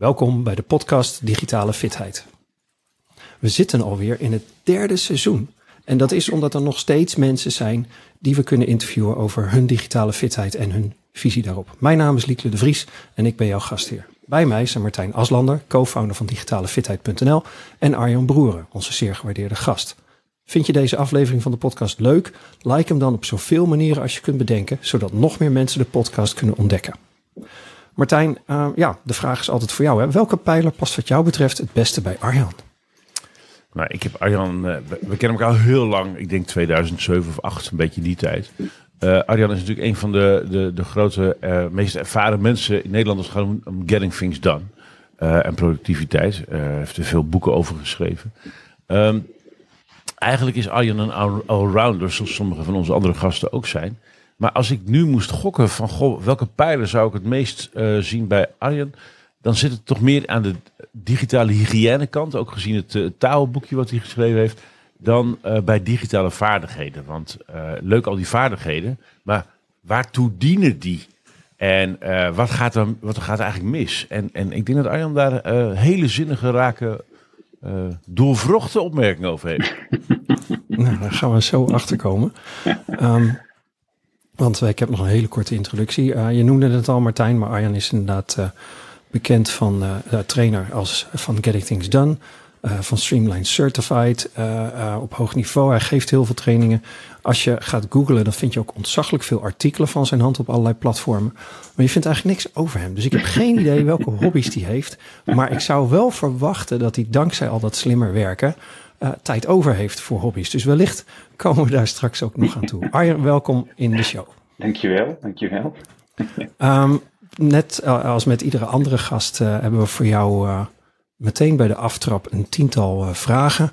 Welkom bij de podcast Digitale Fitheid. We zitten alweer in het derde seizoen. En dat is omdat er nog steeds mensen zijn die we kunnen interviewen over hun digitale fitheid en hun visie daarop. Mijn naam is Liekle de Vries en ik ben jouw gastheer. Bij mij zijn Martijn Aslander, co-founder van digitalefitheid.nl en Arjan Broeren, onze zeer gewaardeerde gast. Vind je deze aflevering van de podcast leuk? Like hem dan op zoveel manieren als je kunt bedenken, zodat nog meer mensen de podcast kunnen ontdekken. Martijn, uh, ja, de vraag is altijd voor jou. Hè? Welke pijler past wat jou betreft het beste bij Arjan? Nou, ik heb Arjan, uh, we, kennen elkaar heel lang. Ik denk 2007 of 8, een beetje die tijd. Uh, Arjan is natuurlijk een van de, de, de grote, meest ervaren mensen in Nederland als het gaat om, getting things done. en productiviteit. Hij heeft er veel boeken over geschreven. Um, eigenlijk is Arjan een allrounder, zoals sommige van onze andere gasten ook zijn. Maar als ik nu moest gokken van goh, welke pijlen zou ik het meest uh, zien bij Arjen, dan zit het toch meer aan de digitale hygiënekant, ook gezien het uh, taalboekje wat hij geschreven heeft, dan uh, bij digitale vaardigheden. Want leuk al die vaardigheden, maar waartoe dienen die? En wat, gaat er, wat gaat er eigenlijk mis? En, en ik denk dat Arjan daar hele zinnige, rake, doorvrochte opmerkingen over heeft. nou, daar gaan we zo achter komen. Um, want ik heb nog een hele korte introductie. Uh, je noemde het al, Martijn, maar Arjan is inderdaad uh, bekend van uh, trainer als van Getting Things Done. Van Streamline Certified op hoog niveau. Hij geeft heel veel trainingen. Als je gaat googlen, dan vind je ook ontzaglijk veel artikelen van zijn hand op allerlei platformen. Maar je vindt eigenlijk niks over hem. Dus ik heb geen idee welke hobby's hij heeft. Maar ik zou wel verwachten dat hij dankzij al dat slimmer werken tijd over heeft voor hobby's. Dus wellicht komen we daar straks ook nog aan toe. Arjen, welkom in de show. Dankjewel, dankjewel. um, net als met iedere andere gast uh, hebben we voor jou uh, meteen bij de aftrap een tiental uh, vragen.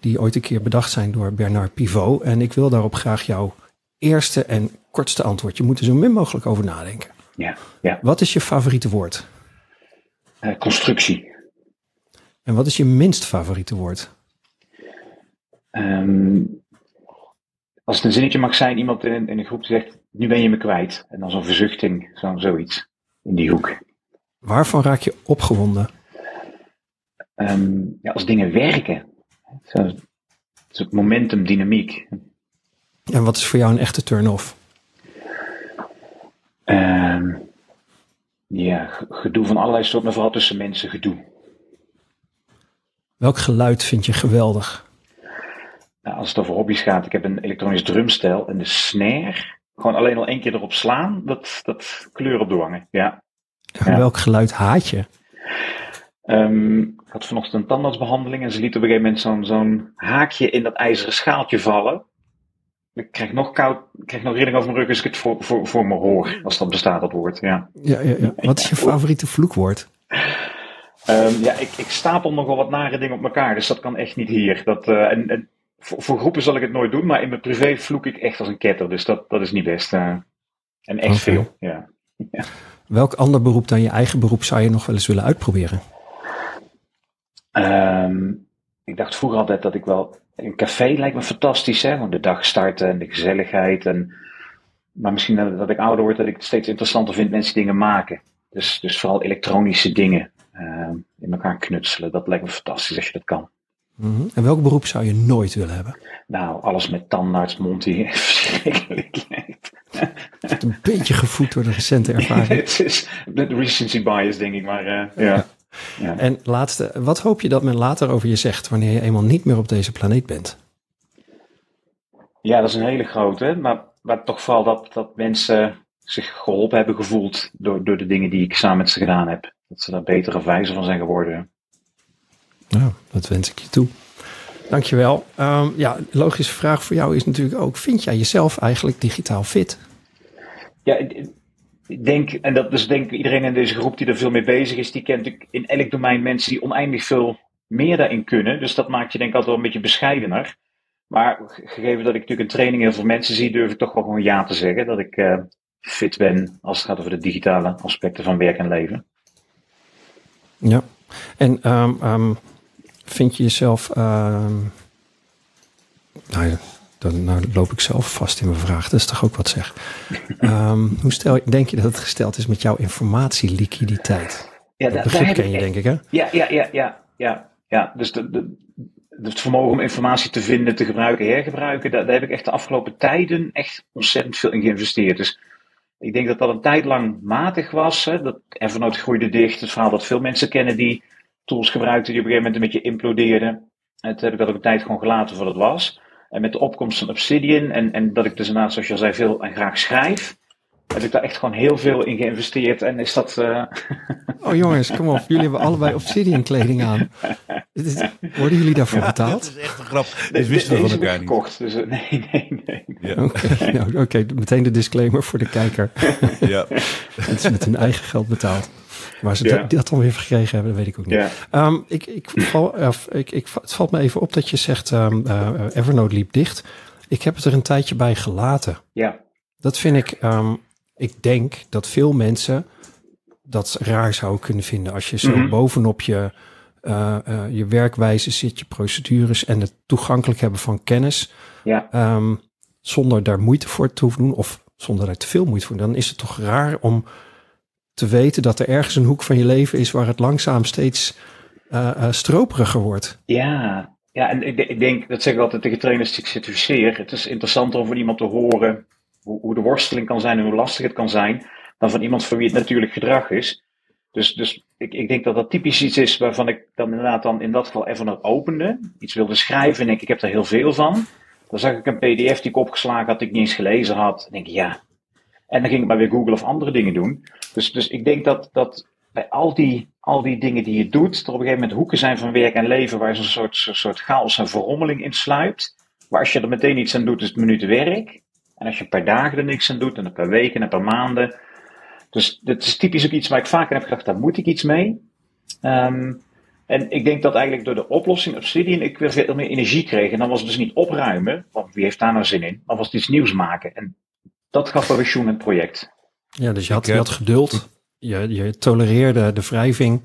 Die ooit een keer bedacht zijn door Bernard Pivot. En ik wil daarop graag jouw eerste en kortste antwoord. Je moet er zo min mogelijk over nadenken. Ja, ja. Wat is je favoriete woord? constructie. En wat is je minst favoriete woord? Um, als het een zinnetje mag zijn, iemand in een, in een groep zegt, nu ben je me kwijt. En dan zo'n verzuchting, zo, zoiets in die hoek. Waarvan raak je opgewonden? Um, ja, als dingen werken. Zo, het is momentum, dynamiek. En wat is voor jou een echte turn-off? Um, ja, gedoe van allerlei soorten, maar vooral tussen mensen gedoe. Welk geluid vind je geweldig? Nou, als het over hobby's gaat, ik heb een elektronisch drumstel en de snare. Gewoon alleen al één keer erop slaan, dat, dat kleur op de wangen. Ja. ja. Welk geluid haat je? Um, had vanochtend een tandartsbehandeling en ze liet op een gegeven moment zo'n zo'n haakje in dat ijzeren schaaltje vallen. Ik krijg nog koud, ik krijg nog rilling over mijn rug als ik het voor, voor, voor me hoor, als dat bestaat, dat woord. Ja. Ja, ja, ja. Wat is je favoriete vloekwoord? Um, ja, ik, ik stapel nogal wat nare dingen op elkaar, dus dat kan echt niet hier. Dat, uh, en, en voor, voor, groepen zal ik het nooit doen, maar in mijn privé vloek ik echt als een ketter. Dus dat, dat is niet best. Uh, en echt okay. veel, ja. ja. Welk ander beroep dan je eigen beroep zou je nog wel eens willen uitproberen? Um, ik dacht vroeger altijd dat ik wel... Een café lijkt me fantastisch, hè? Want de dag starten en de gezelligheid. En, maar misschien dat, dat ik ouder word, dat ik het steeds interessanter vind mensen dingen maken. Dus, dus vooral elektronische dingen uh, in elkaar knutselen. Dat lijkt me fantastisch als je dat kan. Mm -hmm. En welk beroep zou je nooit willen hebben? Nou, alles met tandarts, Monty, verschrikkelijk. Het een beetje gevoed door de recente ervaring. Het is de recency bias, denk ik, maar uh, ja. ja. En laatste, wat hoop je dat men later over je zegt wanneer je eenmaal niet meer op deze planeet bent? Ja, dat is een hele grote, maar, maar toch vooral dat, dat mensen zich geholpen hebben gevoeld door, door de dingen die ik samen met ze gedaan heb. Dat ze daar beter of wijzer van zijn geworden. Nou, dat wens ik je toe. Dankjewel. Um, ja, logische vraag voor jou is natuurlijk ook: vind jij jezelf eigenlijk digitaal fit? Ja, ik denk, en dat is denk ik iedereen in deze groep die er veel mee bezig is, die kent natuurlijk in elk domein mensen die oneindig veel meer daarin kunnen. Dus dat maakt je denk ik altijd wel een beetje bescheidener. Maar gegeven dat ik natuurlijk een training heel veel mensen zie, durf ik toch wel gewoon ja te zeggen. Dat ik uh, fit ben als het gaat over de digitale aspecten van werk en leven. Ja, en um, um, vind je jezelf. Nou ja, dan nou loop ik zelf vast in mijn vraag. Dat is toch ook wat zeg. um, hoe stel, denk je dat het gesteld is met jouw informatieliquiditeit? Ja, dat begrip ken je, denk ik, hè? Ja, ja, ja, ja. ja, ja. Dus de, de, het vermogen om informatie te vinden, te gebruiken, hergebruiken, daar, daar, heb ik echt de afgelopen tijden echt ontzettend veel in geïnvesteerd. Dus ik denk dat dat een tijd lang matig was. Hè, dat Evernote groeide dicht. Het verhaal dat veel mensen kennen die tools gebruikten die op een gegeven moment een beetje implodeerden. Het heb ik dat ook een tijd gewoon gelaten voor het was. En met de opkomst van Obsidian en, en dat ik dus inderdaad, zoals je al zei, veel en graag schrijf, heb ik daar echt gewoon heel veel in geïnvesteerd. En is dat. Uh... Oh jongens, kom op. Jullie hebben allebei Obsidian kleding aan. Worden jullie daarvoor betaald? Dat is echt een grap. Dit wisten we van elkaar niet. Gekocht, dus uh, nee, nee, nee. Ja. Oké, nou, okay, meteen de disclaimer voor de kijker. ja. Het is met hun eigen geld betaald. Waar ze dat, dat, dan weer gekregen hebben, dat weet ik ook niet. Ja. Um, ik, ik val, ik, ik, het valt me even op dat je zegt um, uh, Evernote liep dicht. Ik heb het er een tijdje bij gelaten. Ja. Dat vind ik, um, ik denk dat veel mensen dat raar zouden kunnen vinden. Als je zo mm -hmm. bovenop je, uh, je werkwijze zit, je procedures en het toegankelijk hebben van kennis. Ja. zonder daar moeite voor te hoeven doen of zonder daar te veel moeite voor. Dan is het toch raar om te weten dat er ergens een hoek van je leven is waar het langzaam steeds uh, uh, stroperiger wordt. Ja, ja en ik, ik, denk, dat zeg ik altijd tegen trainers die ik certificeer. Het is interessanter om van iemand te horen hoe, hoe, de worsteling kan zijn en hoe lastig het kan zijn, dan van iemand voor wie het natuurlijk gedrag is. Dus, dus ik, ik denk dat dat typisch iets is waarvan ik dan inderdaad dan in dat geval even opende. Iets wilde schrijven en denk ik heb er heel veel van. Dan zag ik een pdf die ik opgeslagen had, die ik niet eens gelezen had. Dan denk ik, ja, en dan ging ik maar weer Google of andere dingen doen. Dus, dus ik denk dat, dat bij al die, al die dingen die je doet, er op een gegeven moment hoeken zijn van werk en leven waar zo'n soort, soort chaos en verrommeling in sluipt. Maar als je er meteen iets aan doet, is het minuten werk. En als je per dagen er niks aan doet, en een per weken en per maanden. Dus dat is typisch ook iets waar ik vaker heb gedacht, daar moet ik iets mee. Um, en ik denk dat eigenlijk door de oplossing Obsidian ik weer veel meer energie kreeg. En dan was het dus niet opruimen, want wie heeft daar nou zin in? Maar was het iets nieuws maken. En dat gaf een het project. Ja, dus je had, je had geduld, je, je tolereerde de wrijving.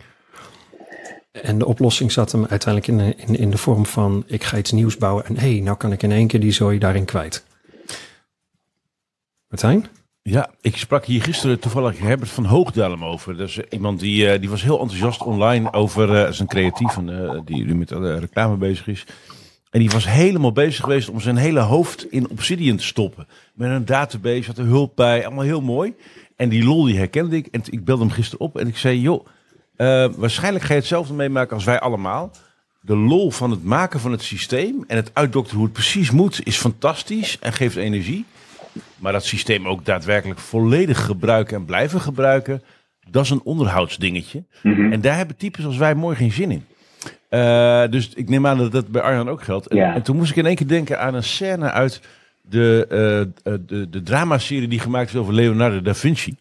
En de oplossing zat hem uiteindelijk in de, in, in de vorm van: ik ga iets nieuws bouwen. En hé, hey, nou kan ik in één keer die zooi daarin kwijt. Martijn? Ja, ik sprak hier gisteren toevallig Herbert van Hoogdalem over. Dat is iemand die, die was heel enthousiast online over uh, zijn creatief, en, uh, die nu met uh, reclame bezig is. En die was helemaal bezig geweest om zijn hele hoofd in Obsidian te stoppen. Met een database, had er hulp bij, allemaal heel mooi. En die lol die herkende ik. En ik belde hem gisteren op en ik zei, joh, uh, waarschijnlijk ga je hetzelfde meemaken als wij allemaal. De lol van het maken van het systeem en het uitdokteren hoe het precies moet, is fantastisch en geeft energie. Maar dat systeem ook daadwerkelijk volledig gebruiken en blijven gebruiken, dat is een onderhoudsdingetje. Mm -hmm. En daar hebben types als wij mooi geen zin in. Uh, dus ik neem aan dat dat bij Arjan ook geldt. En, ja. en, toen moest ik in één keer denken aan een scène uit de, uh, de, de dramaserie die gemaakt is over Leonardo da Vinci.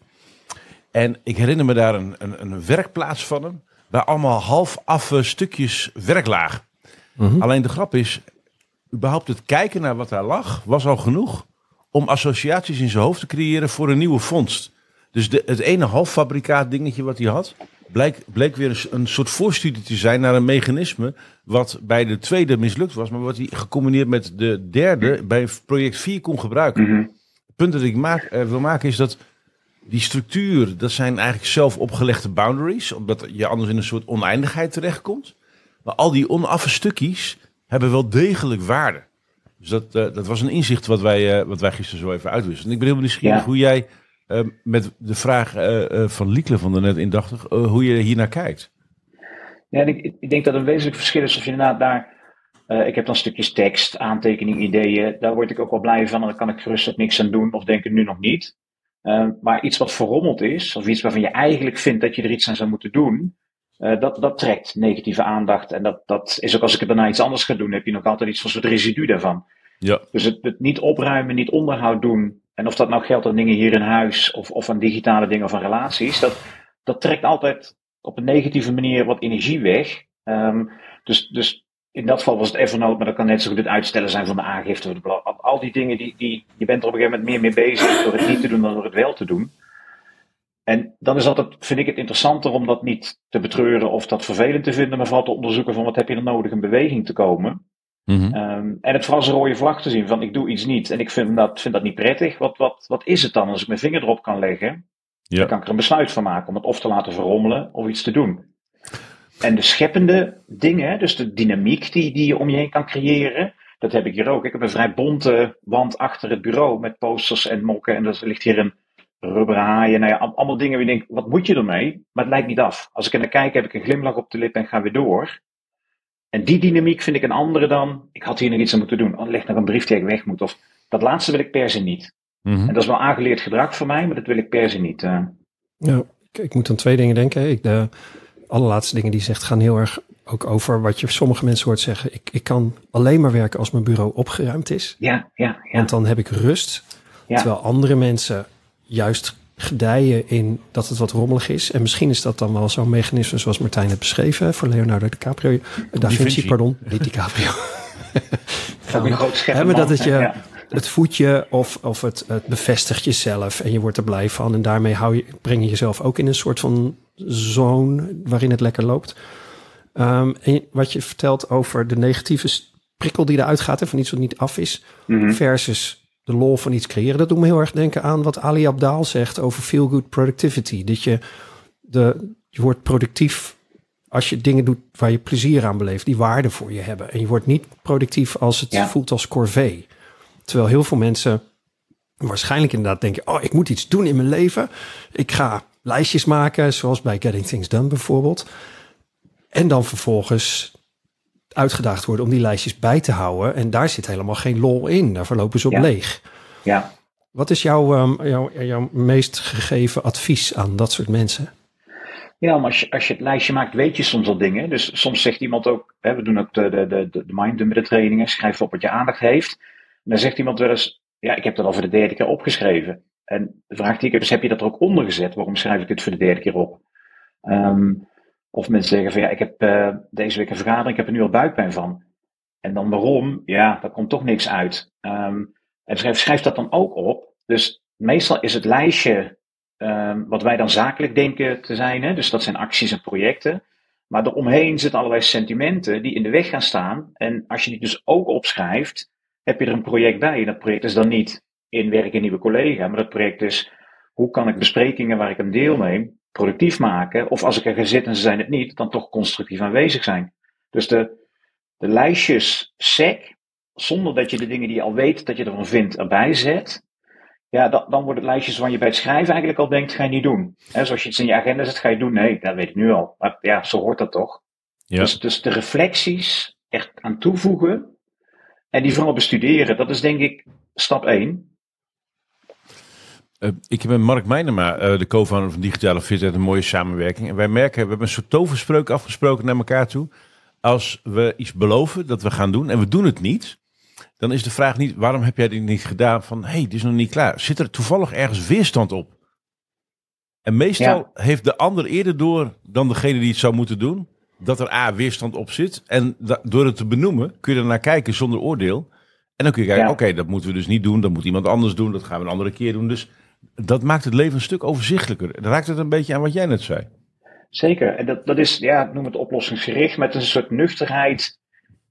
En ik herinner me daar een, een, een werkplaats van hem, waar allemaal half affe stukjes werk lagen. Mm -hmm. Alleen de grap is, überhaupt het kijken naar wat daar lag, was al genoeg om associaties in zijn hoofd te creëren voor een nieuwe vondst. Dus de, het ene halffabrikaat dingetje wat hij had, bleek, bleek weer een, een, soort voorstudie te zijn naar een mechanisme wat bij de tweede mislukt was, maar wat hij gecombineerd met de derde bij project 4 kon gebruiken. Mm -hmm. Het punt dat ik maak, uh, wil maken is dat die structuur, dat zijn eigenlijk zelf opgelegde boundaries, omdat je anders in een soort oneindigheid terechtkomt. Maar al die onaffe stukjes hebben wel degelijk waarde. Dus dat, uh, dat was een inzicht wat wij, uh, wat wij gisteren zo even uitwisselden. En ik ben heel nieuwsgierig ja. hoe jij uh, met de vraag van Liekle van de net indachtig, hoe je hier naar kijkt. Ja, ik, ik, denk dat een wezenlijk verschil is of je inderdaad daar. Ik heb dan stukjes tekst, aantekening, ideeën. Daar word ik ook wel blij van. En daar kan ik gerust niks aan doen of denk ik nu nog niet. Uh, maar iets wat verrommeld is, of iets waarvan je eigenlijk vindt dat je er iets aan zou moeten doen. Uh, dat, dat trekt negatieve aandacht. En dat, dat is ook als ik het daarna iets anders ga doen, heb je nog altijd iets van soort residu daarvan. Ja. Dus het, het niet opruimen, niet onderhoud doen. En of dat nou geldt aan dingen hier in huis, of, of aan digitale dingen of aan relaties. Dat, dat trekt altijd op een negatieve manier wat energie weg. Um, dus, dus in dat geval was het Evernote, maar dat kan net zo goed het uitstellen zijn van de aangifte. Al die dingen, die, die, je bent er op een gegeven moment meer mee bezig door het niet te doen dan door het wel te doen. En dan is altijd, vind ik het interessanter om dat niet te betreuren of dat vervelend te vinden, maar vooral te onderzoeken van wat heb je er nodig in beweging te komen. Mm -hmm. um, en het vooral een rode vlag te zien van ik doe iets niet en ik vind dat, vind dat niet prettig. Wat, wat, wat is het dan als ik mijn vinger erop kan leggen? Dan kan ik er een besluit van maken om het of te laten verrommelen of iets te doen. En de scheppende dingen, dus de dynamiek die, die je om je heen kan creëren, dat heb ik hier ook. Ik heb een vrij bonte wand achter het bureau met posters en mokken. En er ligt hier een rubberen haaien. Nou ja, allemaal dingen waar je denkt, wat moet je ermee? Maar het lijkt niet af. Als ik er naar kijk, heb ik een glimlach op de lip en ga weer door. En die dynamiek vind ik een andere dan, ik had hier nog iets aan moeten doen. Oh, er ligt nog een brief die ik weg moet. Of dat laatste wil ik per se niet. Mhm. En dat is wel aangeleerd gedrag voor mij, maar dat wil ik per se niet. Uh. Ja, ik, ik, moet aan twee dingen denken. Ik, de allerlaatste dingen die zegt gaan heel erg ook over wat je sommige mensen hoort zeggen. Ik, ik kan alleen maar werken als mijn bureau opgeruimd is. Ja, ja, ja. Want dan heb ik rust. Ja. Terwijl andere mensen juist gedijen in dat het wat rommelig is. En misschien is dat dan wel zo'n mechanisme zoals Martijn het beschreven voor Leonardo DiCaprio. Da Vinci, pardon, niet DiCaprio. Ook een groot Hebben dat het je het voetje of, of het, het bevestigt jezelf en je wordt er blij van. En daarmee hou je, breng je jezelf ook in een soort van zone waarin het lekker loopt. Um, en wat je vertelt over de negatieve prikkel die eruit gaat en van iets wat niet af is, mhm. versus de lol van iets creëren. Dat doet me heel erg denken aan wat Ali Abdaal zegt over feel good productivity. Dat je, de, je wordt productief als je dingen doet waar je plezier aan beleeft, die waarde voor je hebben. En je wordt niet productief als het voelt als corvée. Terwijl heel veel mensen waarschijnlijk inderdaad denken: Oh, ik moet iets doen in mijn leven. Ik ga lijstjes maken, zoals bij Getting Things Done bijvoorbeeld. En dan vervolgens uitgedaagd worden om die lijstjes bij te houden. En daar zit helemaal geen lol in. Daar verlopen ze op leeg. Ja. Wat is jouw, um, jouw, jouw meest gegeven advies aan dat soort mensen? Ja, maar als je, als je het lijstje maakt, weet je soms al dingen. Dus soms zegt iemand ook, hè, we doen ook de, de, de, de trainingen, schrijf op wat je aandacht heeft. En dan zegt iemand wel eens, ja, ik heb dat al voor de derde keer opgeschreven. En de vraag die ik dus heb je dat er ook onder gezet? Waarom schrijf ik het voor de derde keer op? Um, of mensen zeggen van ja, ik heb uh, deze week een vergadering, ik heb er nu al buikpijn van. En dan waarom? Ja, daar komt toch niks uit. Um, en schrijf, dat dan ook op. Dus meestal is het lijstje um, wat wij dan zakelijk denken te zijn. Hè? Dus dat zijn acties en projecten. Maar eromheen zitten allerlei sentimenten die in de weg gaan staan. En als je die dus ook opschrijft, heb je er een project bij. En dat project is dan niet in werk een nieuwe collega, maar dat project is hoe kan ik besprekingen waar ik aan deelneem productief maken. Of als ik er ga zitten en ze zijn het niet, dan toch constructief aanwezig zijn. Dus de, de lijstjes sec, zonder dat je de dingen die je al weet dat je ervan vindt erbij zet. Ja, dan, dan wordt het lijstjes waar je bij het schrijven eigenlijk al denkt, ga je niet doen. He, zoals je iets in je agenda zet, ga je doen. Nee, dat weet ik nu al. Maar ja, zo hoort dat toch. Ja. Dus, dus de reflecties echt aan toevoegen en die vooral bestuderen, dat is denk ik stap 1. Uh, ik heb met Mark Meinema, uh, de co-founder van Digitale Fitheid, een mooie samenwerking. En wij merken, we hebben een soort toverspreuk afgesproken naar elkaar toe. Als we iets beloven dat we gaan doen en we doen het niet, dan is de vraag niet, waarom heb jij dit niet gedaan? Van, hé, hey, dit is nog niet klaar. Zit er toevallig ergens weerstand op? En meestal heeft de ander eerder door dan degene die het zou moeten doen, dat er A, weerstand op zit. En door het te benoemen, kun je er naar kijken zonder oordeel. En dan kun je kijken, oké, dat moeten we dus niet doen. Dat moet iemand anders doen. Dat gaan we een andere keer doen. Dus dat maakt het leven een stuk overzichtelijker. Raakt het een beetje aan wat jij net zei? Zeker. En dat, dat is, ja, noem het oplossingsgericht, met een soort nuchterheid.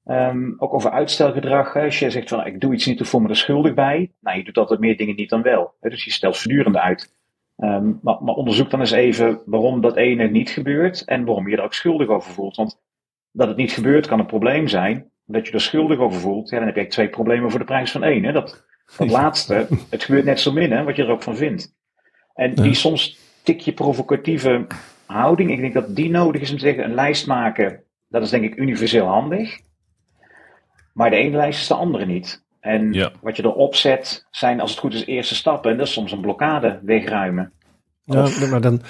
Um, ook over uitstelgedrag. Als je zegt van ik doe iets niet, te voel me er schuldig bij. Nou, je doet altijd meer dingen niet dan wel. Dus je stelt voortdurend uit. Um, maar, maar, onderzoek dan eens even waarom dat ene niet gebeurt en waarom je er ook schuldig over voelt. Want dat het niet gebeurt kan een probleem zijn. Dat je er schuldig over voelt, ja, dan heb je twee problemen voor de prijs van één. Hè? Dat, dat laatste, het gebeurt net zo min, hè, wat je er ook van vindt. En die soms tikje provocatieve houding, ik denk dat die nodig is om te zeggen, een lijst maken, dat is denk ik universeel handig. Maar de ene lijst is de andere niet. En wat je erop zet, zijn als het goed is eerste stappen. En dat is soms een blokkade wegruimen. Ja, maar dan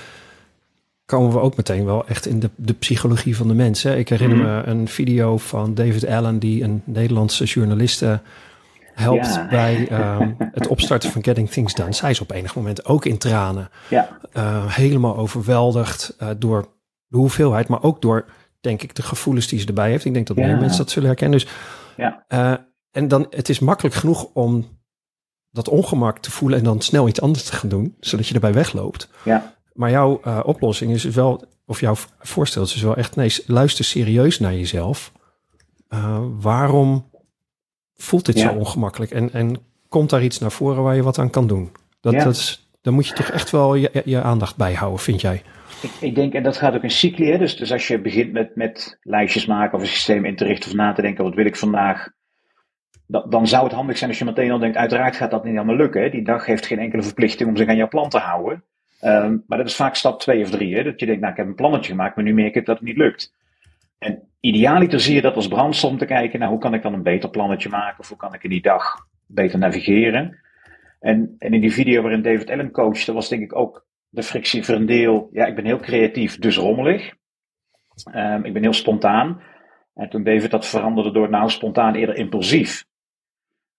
komen we ook meteen wel echt in de, de psychologie van de mensen. Ik herinner mhm. me een video van David Allen, die een Nederlandse journaliste helpt bij ehm, het opstarten van Getting Things Done. Zij is op enig moment ook in tranen. Ja. Uh, helemaal overweldigd uh, door de hoeveelheid, maar ook door, denk ik, de gevoelens die ze erbij heeft. Ik denk dat meer mensen dat zullen herkennen. Dus, ja. Uh, en dan, het is makkelijk genoeg om dat ongemak te voelen en dan snel iets anders te gaan doen, zodat je erbij wegloopt. Ja. Maar jouw oplossing is wel, of jouw voorstel is dus wel echt, nee, luister serieus naar jezelf. waarom voelt dit zo ongemakkelijk? En, en komt daar iets naar voren waar je wat aan kan doen? Dat, dat is Dan moet je toch echt wel je, je aandacht bijhouden, vind jij? Ik, ik, denk, en dat gaat ook in cycli, hè? Dus, dus als je begint met, met lijstjes maken of een systeem in te richten of na te denken, wat wil ik vandaag? Dan, dan zou het handig zijn als je meteen al denkt, uiteraard gaat dat niet helemaal lukken. Hè? Die dag heeft geen enkele verplichting om zich aan jouw plan te houden. Ehm, maar dat is vaak stap twee of drie. Hè? Dat je denkt, nou ik heb een plannetje gemaakt, maar nu merk ik dat het niet lukt. Idealiter zie je dat als brandsom te kijken, nou hoe kan ik dan een beter plannetje maken? Of hoe kan ik in die dag beter navigeren? En, en in die video waarin David Allen coachte, was denk ik ook de frictie voor een deel, ja, ik ben heel creatief, dus rommelig. Um, ik ben heel spontaan. En toen David dat veranderde door nou spontaan eerder impulsief.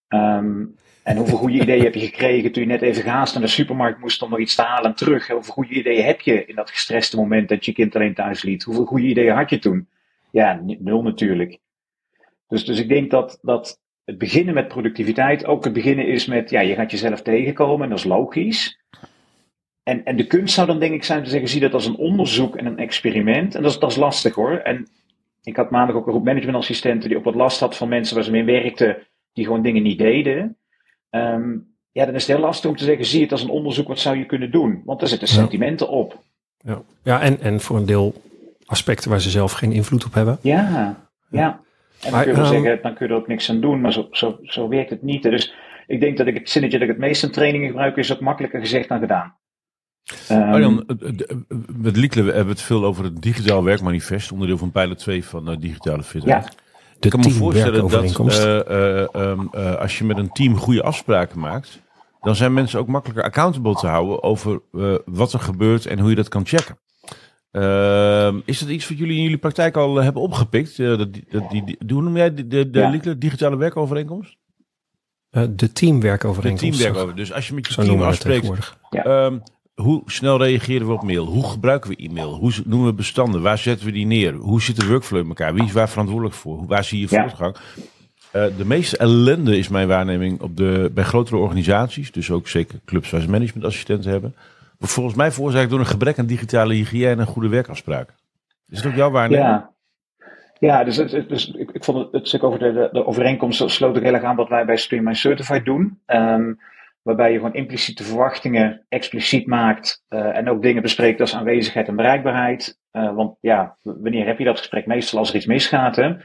Um, en hoeveel goede ideeën heb je gekregen toen je net even gaast naar de supermarkt moest om nog iets te halen en terug? Hoeveel goede ideeën heb je in dat gestreste moment dat je kind alleen thuis liet? Hoeveel goede ideeën had je toen? Ja, nul natuurlijk. Dus, dus ik denk dat, dat het beginnen met productiviteit ook het beginnen is met, ja, je gaat jezelf tegenkomen en dat is logisch. En, en de kunst zou dan denk ik zijn te zeggen, zie dat als een onderzoek en een experiment. En dat is, dat is lastig hoor. En ik had maandag ook een groep managementassistenten die ook wat last had van mensen waar ze mee werkten, die gewoon dingen niet deden. Um, ja, dan is het heel lastig om te zeggen, zie het als een onderzoek, wat zou je kunnen doen? Want er zitten sentimenten op. Ja, ja en, en voor een deel aspecten waar ze zelf geen invloed op hebben. Ja, ja. En dan kun je wel zeggen, dan kun je er ook niks aan doen, maar zo, zo, zo werkt het niet. Dus ik denk dat ik het zinnetje dat ik het meest in trainingen gebruik, is ook makkelijker gezegd dan gedaan. Um, Arjan, met Liekle hebben we het veel over het digitaal werkmanifest, onderdeel van pijler 2 van uh, digitale fitheid. Ja. Ik kan me voorstellen dat uh, uh, um, als je met een team goede afspraken maakt, dan zijn mensen ook makkelijker accountable te houden over wat er gebeurt en hoe je dat kan checken. Ehm, is dat iets wat jullie in jullie praktijk al hebben opgepikt? Dat, dat, die, hoe noem jij de, de, de ja. digitale werkovereenkomst? de teamwerkovereenkomst. De teamwerkovereenkomst. Dus als je met je team afspreekt, ja. um, hoe snel reageren we op mail? Hoe gebruiken we e-mail? Hoe noemen we bestanden? Waar zetten we die neer? Hoe zit de workflow in elkaar? Wie is waar verantwoordelijk voor? Waar zie je voortgang? Uh, de meeste ellende is mijn waarneming op de, bij grotere organisaties, dus ook zeker clubs waar ze managementassistenten hebben, volgens mij veroorzaakt door een gebrek aan digitale hygiëne en goede werkafspraken. Is het ook jouw waarneming? Ja, ja, dus, dus ik, vond het, het stuk over de, de, overeenkomst sloot ook heel erg aan wat wij bij Streamline Certified doen. Um, waarbij je gewoon impliciete verwachtingen expliciet maakt uh, en ook dingen bespreekt als aanwezigheid en bereikbaarheid. Uh, want ja, wanneer heb je dat gesprek? Meestal als er iets misgaat. Hè?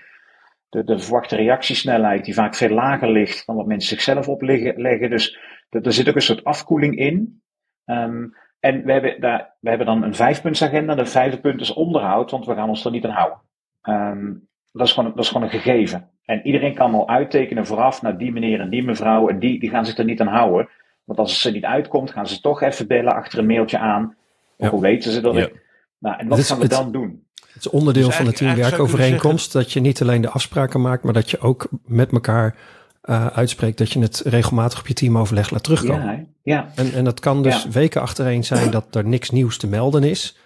De, de verwachte reactiesnelheid die vaak veel lager ligt dan wat mensen zichzelf opleggen. Dus er zit ook een soort afkoeling in. Um, en we hebben, daar, we hebben dan een vijfpuntsagenda. De vijfde punt is onderhoud, want we gaan ons er niet aan houden. Um, dat, is gewoon, dat is gewoon een gegeven. En iedereen kan al uittekenen vooraf naar die meneer en die mevrouw. En die, die gaan zich er niet aan houden. Want als het er niet uitkomt, gaan ze toch even bellen achter een mailtje aan. Ja. Hoe weten ze dat? Ja. Nou, en wat gaan we dan doen? Het is onderdeel dus van de teamwerkovereenkomst dat je niet alleen de afspraken maakt, maar dat je ook met elkaar uh, uitspreekt dat je het regelmatig op je teamoverleg laat terugkomen. Ja, ja. En, en dat kan dus weken achtereen zijn dat er niks nieuws te melden is.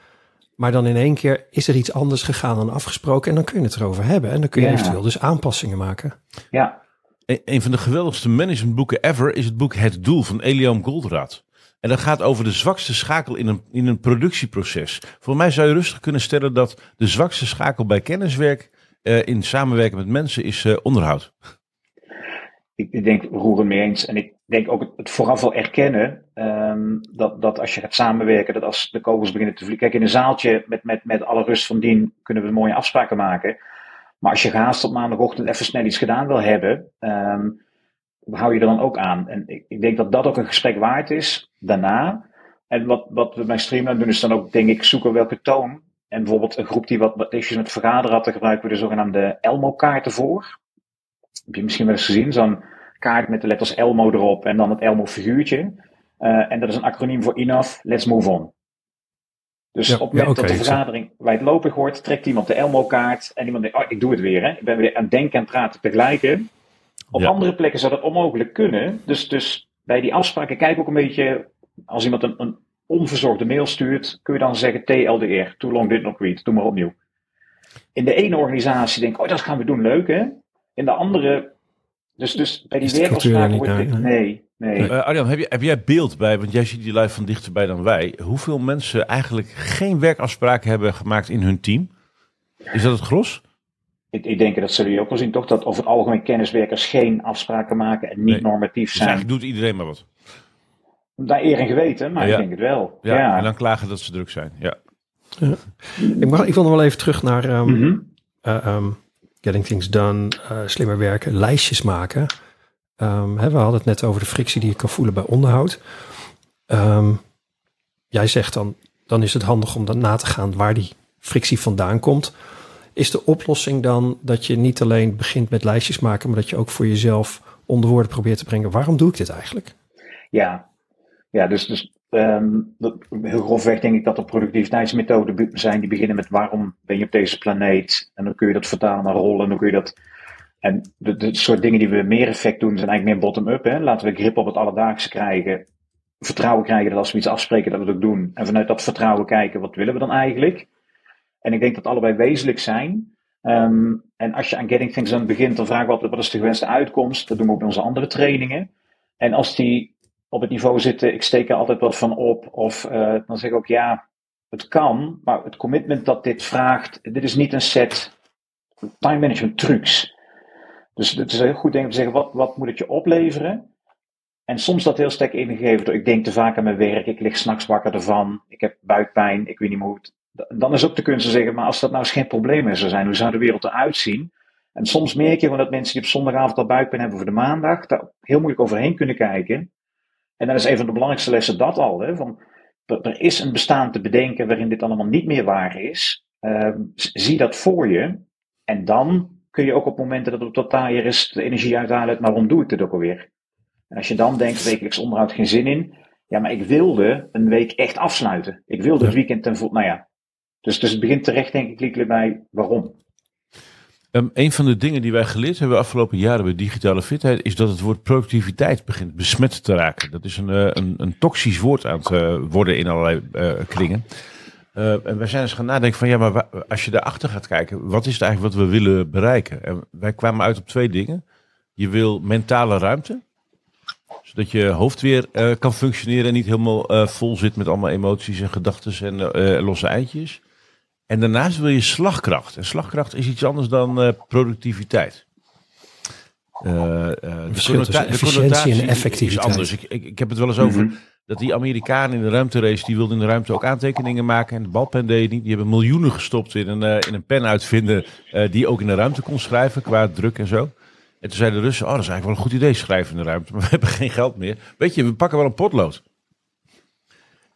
Maar dan in één keer is er iets anders gegaan dan afgesproken. En dan kun je het erover hebben. En dan kun je eventueel dus aanpassingen maken. Ja. Een, van de geweldigste managementboeken ever is het boek Het Doel van Eliam Goldraad. En dat gaat over de zwakste schakel in een, in een productieproces. Voor mij zou je rustig kunnen stellen dat de zwakste schakel bij kenniswerk uh, in samenwerken met mensen is uh, onderhoud ik, denk roeren mee eens. En ik denk ook het, vooraf wel erkennen um, dat, dat als je gaat samenwerken, dat als de kogels beginnen te vliegen. Kijk, in een zaaltje met, met, met alle rust van dien kunnen we mooie afspraken maken. Maar als je gehaast op maandagochtend even snel iets gedaan wil hebben, um, hou je er dan ook aan. En ik, ik, denk dat dat ook een gesprek waard is daarna. En wat, wat we bij Streamline doen, is dan ook, denk ik, zoeken welke toon. En bijvoorbeeld een groep die wat, wat issues met vergaderen had, daar gebruiken we de zogenaamde Elmo-kaarten voor. Heb je misschien wel eens gezien, zo'n kaart met de letters Elmo erop en dan het Elmo figuurtje. Uh, en dat is een acroniem voor Enough, Let's Move On. Dus op het moment dat de vergadering wijdlopig wordt, trekt iemand de Elmo-kaart en iemand denkt, oh, ik doe het weer. Hè. Ik ben weer aan het denken en praten tegelijk. Op andere plekken zou dat onmogelijk kunnen. Dus, dus bij die afspraken kijk ook een beetje, als iemand een, een onverzorgde mail stuurt, kun je dan zeggen TLDR, too long did not read, doe maar opnieuw. In de ene organisatie denk ik, oh dat gaan we doen, leuk hè. In de andere dus, dus bij die werkafspraken wordt dit... Nee, nee. Uh, Arjan, heb, je, heb jij beeld bij, want jij ziet die live van dichterbij dan wij, hoeveel mensen eigenlijk geen werkafspraken hebben gemaakt in hun team? Is dat het gros? Ik, ik denk dat zullen jullie ook wel zien, toch? Dat over het algemeen kenniswerkers geen afspraken maken en niet normatief dus zijn. Dus doet iedereen maar wat. Daar eer en geweten, maar Ja. ik denk het wel. Ja, Ja. en dan klagen dat ze druk zijn. Ja. Ik, mag, ik wil nog wel even terug naar ehm, Mhm. eh, ehm, getting things done, eh, slimmer werken, lijstjes maken. Ehm, hè, we hadden het net over de frictie die je kan voelen bij onderhoud. Ehm, jij zegt dan, dan is het handig om dan na te gaan waar die frictie vandaan komt. Is de oplossing dan dat je niet alleen begint met lijstjes maken, maar dat je ook voor jezelf onder woorden probeert te brengen, waarom doe ik dit eigenlijk? Ja, ja dus, dus ehm, heel grofweg denk ik dat er productiviteitsmethoden zijn die beginnen met waarom ben je op deze planeet? En dan kun je dat vertalen naar rollen, en dan kun je dat... En de, soort dingen die we meer effect doen, zijn eigenlijk meer bottom-up. Laten we grip op het alledaagse krijgen. Vertrouwen krijgen dat als we iets afspreken, dat we het ook doen. En vanuit dat vertrouwen kijken, wat willen we dan eigenlijk? En ik denk dat allebei wezenlijk zijn. Ehm, en als je aan Getting Things Done begint, dan vragen we altijd, wat is de gewenste uitkomst? Dat doen we ook in onze andere trainingen. En als die op het niveau zitten, ik steek er altijd wat van op. Of eh, dan zeg ik ook, ja, het kan. Maar het commitment dat dit vraagt, dit is niet een set time management trucs. Dus het is heel goed denk ik te zeggen, wat, wat moet het je opleveren? En soms dat heel sterk ingegeven door, ik denk te vaak aan mijn werk, ik lig s'nachts wakker ervan, ik heb buikpijn, ik weet niet meer hoe het... Dan is ook de kunst te zeggen, maar als dat nou eens geen probleem meer zou zijn, hoe zou de wereld eruit zien? En soms merk je gewoon dat mensen die op zondagavond al buikpijn hebben voor de maandag, daar heel moeilijk overheen kunnen kijken. En dan is een van de belangrijkste lessen dat al. Hè, van, er, is een bestaan te bedenken waarin dit allemaal niet meer waar is. Ehm, zie dat voor je. En dan kun je ook op momenten dat het wat taaier is, de energie uithalen uit, maar waarom doe ik dit ook alweer? En als je dan denkt, wekelijks onderhoud geen zin in. Ja, maar ik wilde een week echt afsluiten. Ik wilde het weekend ten volle. Nou ja. Dus, dus het begint terecht, denk ik, bij waarom. Ehm, een van de dingen die wij geleerd hebben afgelopen jaren bij digitale fitheid is dat het woord productiviteit begint besmet te raken. Dat is een, eh, een, een toxisch woord aan het eh, worden in allerlei eh, kringen. En wij zijn eens gaan nadenken van ja, maar als je daarachter gaat kijken, wat is het eigenlijk wat we willen bereiken? En wij kwamen uit op twee dingen. Je wil mentale ruimte, zodat je hoofd weer kan functioneren en niet helemaal vol zit met allemaal emoties en gedachten en losse eitjes. En daarnaast wil je slagkracht. En slagkracht is iets anders dan eh, productiviteit. Eh, de verschil tussen efficiëntie en connotatie is effectiviteit. anders. Ik, ik, ik heb het wel eens over dat die Amerikanen in de ruimterace, die wilden in de ruimte ook aantekeningen maken. En de balpen deed niet. Die hebben miljoenen gestopt in een, in een pen uitvinden die ook in de ruimte kon schrijven qua druk en zo. En toen zeiden de Russen, oh dat is eigenlijk wel een goed idee, schrijven in de ruimte. Maar we hebben geen geld meer. Weet je, we pakken wel een potlood.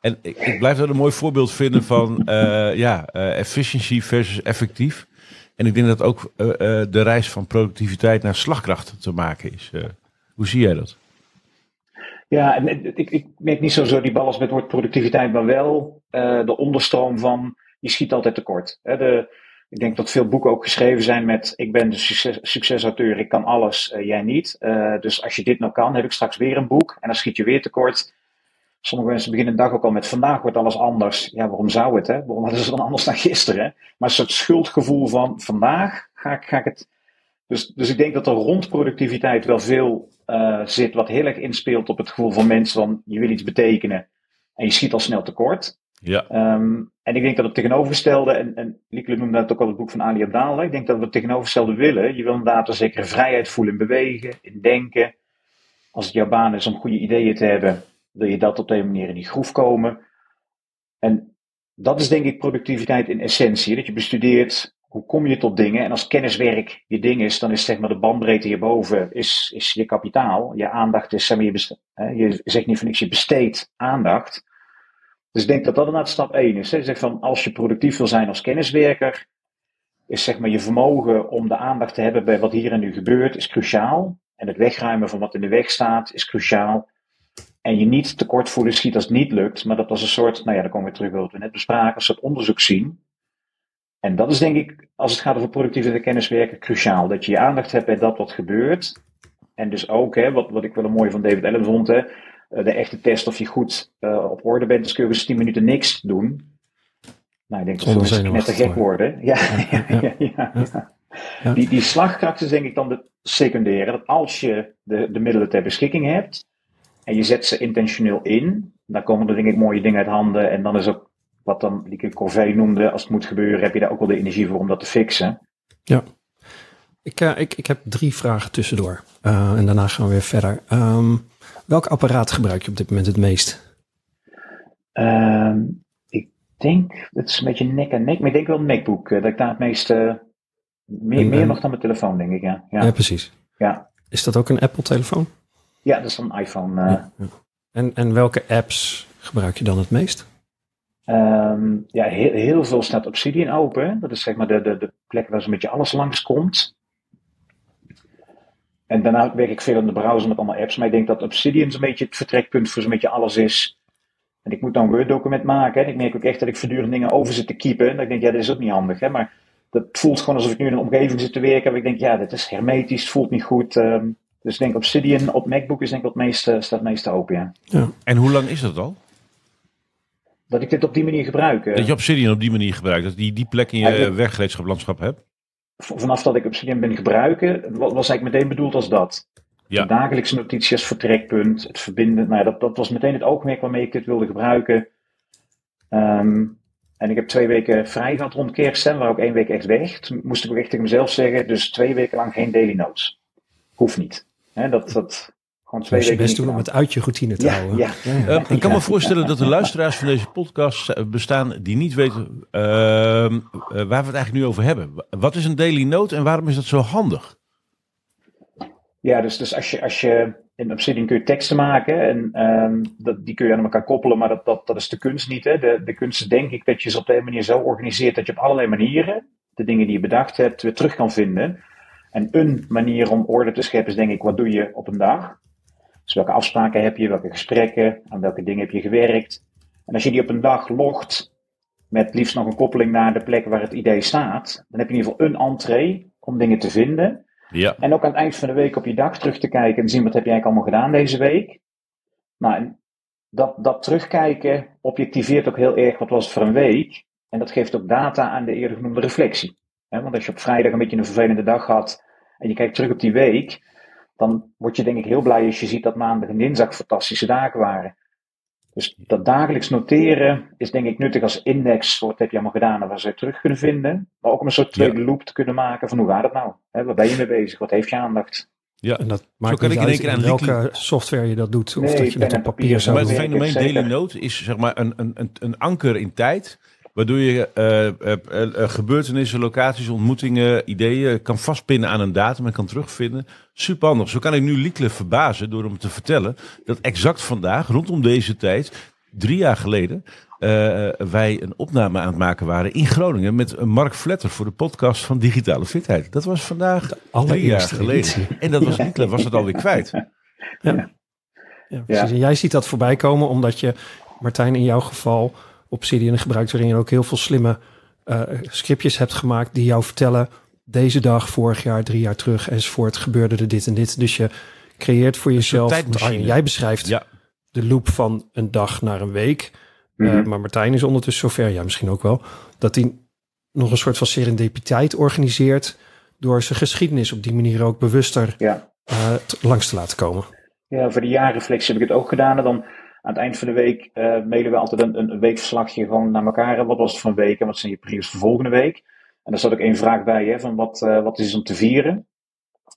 En ik, blijf dat een mooi voorbeeld vinden van eh, ja, eh efficiency versus effectief. En ik denk dat ook eh, de reis van productiviteit naar slagkracht te maken is. Hoe zie jij dat? Ja, ik, ik merk niet zozeer die balans met woord productiviteit, maar wel de onderstroom van je schiet altijd tekort. Hè, de, ik denk dat veel boeken ook geschreven zijn met ik ben de succes, succesauteur, ik kan alles, jij niet. Dus als je dit nou kan, heb ik straks weer een boek en dan schiet je weer tekort. Sommige mensen beginnen de dag ook al met vandaag wordt alles anders. Ja, waarom zou het? Hè? Waarom hadden ze dan anders dan gisteren? Maar een soort schuldgevoel van vandaag ga ik, ga ik het. Dus, dus ik denk dat er rond productiviteit wel veel eh, zit wat heel erg inspeelt op het gevoel van mensen van je wil iets betekenen en je schiet al snel tekort. Ja, Ehm, en ik denk dat het tegenovergestelde, en, en Lieke noemde dat ook al het boek van Ali Abdallah, ik denk dat we het tegenovergestelde willen. Je wil inderdaad een zekere vrijheid voelen in bewegen, in denken. Als het jouw baan is om goede ideeën te hebben, wil je dat op deze manier in die groef komen. En dat is denk ik productiviteit in essentie. Dat je bestudeert, hoe kom je tot dingen? En als kenniswerk je ding is, dan is zeg maar de bandbreedte hierboven is, is je kapitaal. Je aandacht is, zeg maar, je, je zegt niet van niks, je besteedt aandacht. Dus ik denk dat dat inderdaad stap 1 is. Zegt van, als je productief wil zijn als kenniswerker, is zeg maar je vermogen om de aandacht te hebben bij wat hier en nu gebeurt, is cruciaal. En het wegruimen van wat in de weg staat, is cruciaal. En je niet tekort voelen schiet als het niet lukt. Maar dat was een soort, nou ja, dan komen we terug bij wat we net bespraken, een soort onderzoek zien. En dat is denk ik, als het gaat over productieve kenniswerken, cruciaal. Dat je je aandacht hebt bij dat wat gebeurt. En dus ook, hè, wat, wat ik wel een mooie van David Allen vond, hè, eh, de echte test of je goed eh, op orde bent, dus kun je eens 10 minuten niks doen. Nou, ik denk dat mensen net te gek worden. Ja, ja, ja, ja, ja. Ja. Die, die slagkracht is denk ik dan de secundaire. Dat als je de, de middelen ter beschikking hebt en je zet ze intentioneel in, dan komen er denk ik mooie dingen uit handen. En dan is ook wat dan Lieke Corvée noemde, als het moet gebeuren, heb je daar ook wel de energie voor om dat te fixen. Ik, eh, ik, ik heb drie vragen tussendoor. Eh, en daarna gaan we weer verder. Ehm, Welk apparaat gebruik je op dit moment het meest? Ehm, ik denk, het is een beetje nek en nek, maar ik denk wel een MacBook. eh, dat ik daar het meeste, meer, En- meer nog dan mijn telefoon, denk ik, ja. Ja, Ja, precies. ja. Is dat ook een Apple-telefoon? Ja dat is een iPhone. eh. Ja, ja. En, en welke apps gebruik je dan het meest? Ehm, ja, heel, heel veel staat Obsidian open. Dat is zeg maar de, de, de plek waar zo'n beetje alles langskomt. En daarna werk ik veel in de browser met allemaal apps. Maar ik denk dat Obsidian zo'n beetje het vertrekpunt voor zo'n beetje alles is. En ik moet dan een Word-document maken. En ik merk ook echt dat ik voortdurend dingen over zit te keepen. En dat ik denk, ja, dit is ook niet handig. Hè? Maar dat voelt gewoon alsof ik nu in een omgeving zit te werken. Waar ik denk, ja, dit is hermetisch, het voelt niet goed. Ehm, dus ik denk Obsidian op MacBook is denk ik wat het meeste, staat het meeste open, ja. Ja. En hoe lang is dat al? Dat ik dit op die manier gebruik. eh. Dat je Obsidian op die manier gebruikt. Dat je die plek in je werkgereedschaplandschap hebt. vanaf dat ik Obsidian ben gebruiken, wa- was eigenlijk meteen bedoeld als dat. Ja. De dagelijkse notities als vertrekpunt, het verbinden. Nou ja, dat, dat was meteen het oogmerk waarmee ik dit wilde gebruiken. Ehm, en ik heb twee weken vrij gehad rond kerst, hè, waar ook één week echt weg. Toen moest ik ook echt tegen mezelf zeggen, dus twee weken lang geen daily notes. Hoeft niet. Hè, dat, dat, gewoon twee je weken best doen om het uit je routine te Ja, houden. ja. Eh, ik kan me voorstellen dat er luisteraars van deze podcast eh, bestaan die niet weten ehm, eh, waar we het eigenlijk nu over hebben. Wat is een daily note en waarom is dat zo handig? Ja, dus, dus als, je, als je in Obsidian kun je teksten maken en ehm, dat, die kun je aan elkaar koppelen, maar dat, dat, dat is de kunst niet. Hè? De, de kunst is denk ik dat je ze op de manier zo organiseert dat je op allerlei manieren de dingen die je bedacht hebt weer terug kan vinden. En een manier om orde te scheppen is denk ik, wat doe je op een dag? Dus welke afspraken heb je, welke gesprekken, aan welke dingen heb je gewerkt? En als je die op een dag logt, met liefst nog een koppeling naar de plek waar het idee staat, dan heb je in ieder geval een entree om dingen te vinden. Ja, En ook aan het eind van de week op je dag terug te kijken en zien wat heb je eigenlijk allemaal gedaan deze week. Nou, dat, dat terugkijken objectiveert ook heel erg wat was het voor een week. En dat geeft ook data aan de eerder genoemde reflectie. Want als je op vrijdag een beetje een vervelende dag had en je kijkt terug op die week, dan word je denk ik heel blij als je ziet dat maandag en dinsdag fantastische dagen waren. Dus dat dagelijks noteren is denk ik nuttig als index voor wat heb je allemaal gedaan en waar ze het terug kunnen vinden. Maar ook om een soort tweede loop te kunnen maken van hoe gaat het nou? Hè, waar ben je mee bezig? Wat heeft je aandacht? ja. En dat maakt kan ik in één keer in aan welke software je dat doet. Of Nee, dat je het op papier zou Maar het doen. werk ik fenomeen daily note is zeg maar een, een, een, een anker in tijd. Waardoor je eh, eh, eh, gebeurtenissen, locaties, ontmoetingen, ideeën kan vastpinnen aan een datum en kan terugvinden. Super handig. Zo kan ik nu Liekle verbazen door hem te vertellen dat exact vandaag, rondom deze tijd, drie jaar geleden, eh, wij een opname aan het maken waren in Groningen met Mark Vletter voor de podcast van Digitale Fitheid. Dat was vandaag drie jaar allereerste geleden. editie. En dat was Liekle, was het alweer kwijt. Ja, precies. En jij ziet dat voorbij komen omdat je, Martijn, in jouw geval Obsidian gebruikt, waarin je ook heel veel slimme eh, scriptjes hebt gemaakt die jou vertellen, deze dag, vorig jaar, drie jaar terug enzovoort, gebeurde er dit en dit. Dus je creëert voor jezelf, tijdmachine. Arjen, jij beschrijft Ja, de loop van een dag naar een week. Eh, Mhm. maar Martijn is ondertussen zover, ja misschien ook wel, dat hij nog een soort van serendipiteit organiseert door zijn geschiedenis op die manier ook bewuster Ja. eh, langs te laten komen. Ja, voor de jaarreflectie heb ik het ook gedaan. En dan aan het eind van de week eh mailen we altijd een, een, weekverslagje gewoon naar elkaar. Wat was het een week en wat zijn je prios voor volgende week? En daar zat ook één vraag bij, hè, van wat, eh, wat is om te vieren?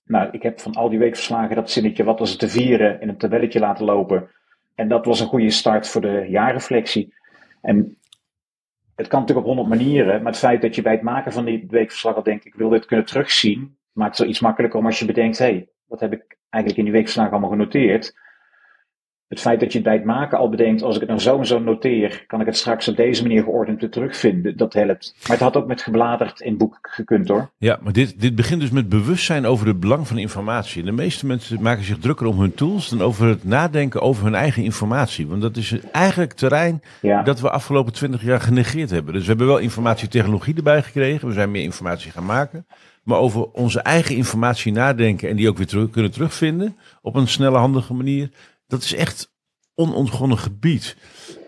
Nou, ik heb van al die weekverslagen dat zinnetje wat was het te vieren in een tabelletje laten lopen. En dat was een goede start voor de jaarreflectie. En het kan natuurlijk op honderd manieren, maar het feit dat je bij het maken van die weekverslag al denkt, ik wil dit kunnen terugzien, maakt het iets makkelijker om als je bedenkt, hé, hey, wat heb ik eigenlijk in die weekverslagen allemaal genoteerd? Het feit dat je bij het maken al bedenkt, als ik het nou zo en zo noteer, kan ik het straks op deze manier geordend weer terugvinden. Dat helpt. Maar het had ook met gebladerd in boek gekund hoor. Ja, maar dit, dit begint dus met bewustzijn over het belang van informatie. De meeste mensen maken zich drukker om hun tools dan over het nadenken over hun eigen informatie. Want dat is eigenlijk terrein Ja, dat we afgelopen twintig jaar genegeerd hebben. Dus we hebben wel informatietechnologie erbij gekregen. We zijn meer informatie gaan maken. Maar over onze eigen informatie nadenken en die ook weer terug, kunnen terugvinden op een snelle, handige manier. Dat is echt onontgonnen gebied.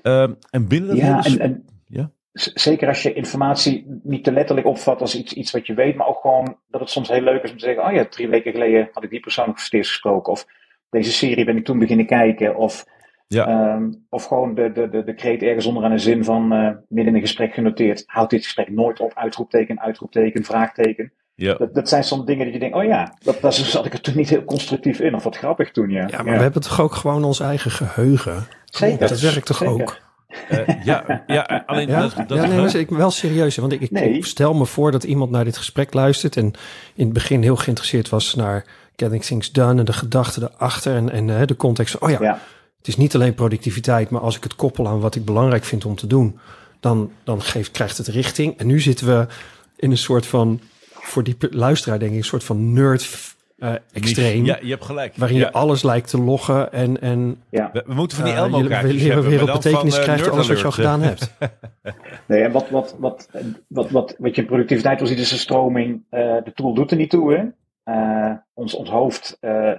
Ehm, en binnen dat ja hele en, en Ja. zeker als je informatie niet te letterlijk opvat als iets, iets wat je weet, maar ook gewoon dat het soms heel leuk is om te zeggen, oh ja, drie weken geleden had ik die persoon nog voor het eerst gesproken. Of deze serie ben ik toen beginnen kijken. Of, Ja. ehm, of gewoon de, de, de, de kreet ergens onder aan een zin van eh, midden in een gesprek genoteerd. Houd dit gesprek nooit op, uitroepteken, uitroepteken, vraagteken. Ja. Dat, dat zijn soms dingen dat je denkt, oh ja, dat, daar zat ik er toen niet heel constructief in. Of wat grappig toen, ja. Ja, maar we hebben toch ook gewoon ons eigen geheugen? Zeker. Dat werkt toch ook? Uh, ja, ja, alleen ja? dat, dat ja, nee, maar ik wel serieus. Want ik, ik, stel me voor dat iemand naar dit gesprek luistert en in het begin heel geïnteresseerd was naar Getting Things Done en de gedachten erachter en, en uh, de context. Oh ja, ja, het is niet alleen productiviteit, maar als ik het koppel aan wat ik belangrijk vind om te doen, dan, dan geeft, krijgt het richting. En nu zitten we in een soort van, voor die luisteraar denk ik, een soort van nerd uh, extreem. Ja, je hebt gelijk. Waarin je alles lijkt te loggen en... en ja. we, moeten van die uh, Elmo kaartjes je, hebben. betekenis van, uh, krijgt alles wat je al gedaan hebt. nee, en wat, wat, wat, wat, wat, wat je in productiviteit wil zien is een stroming. de tool doet er niet toe, hè. ons, ons hoofd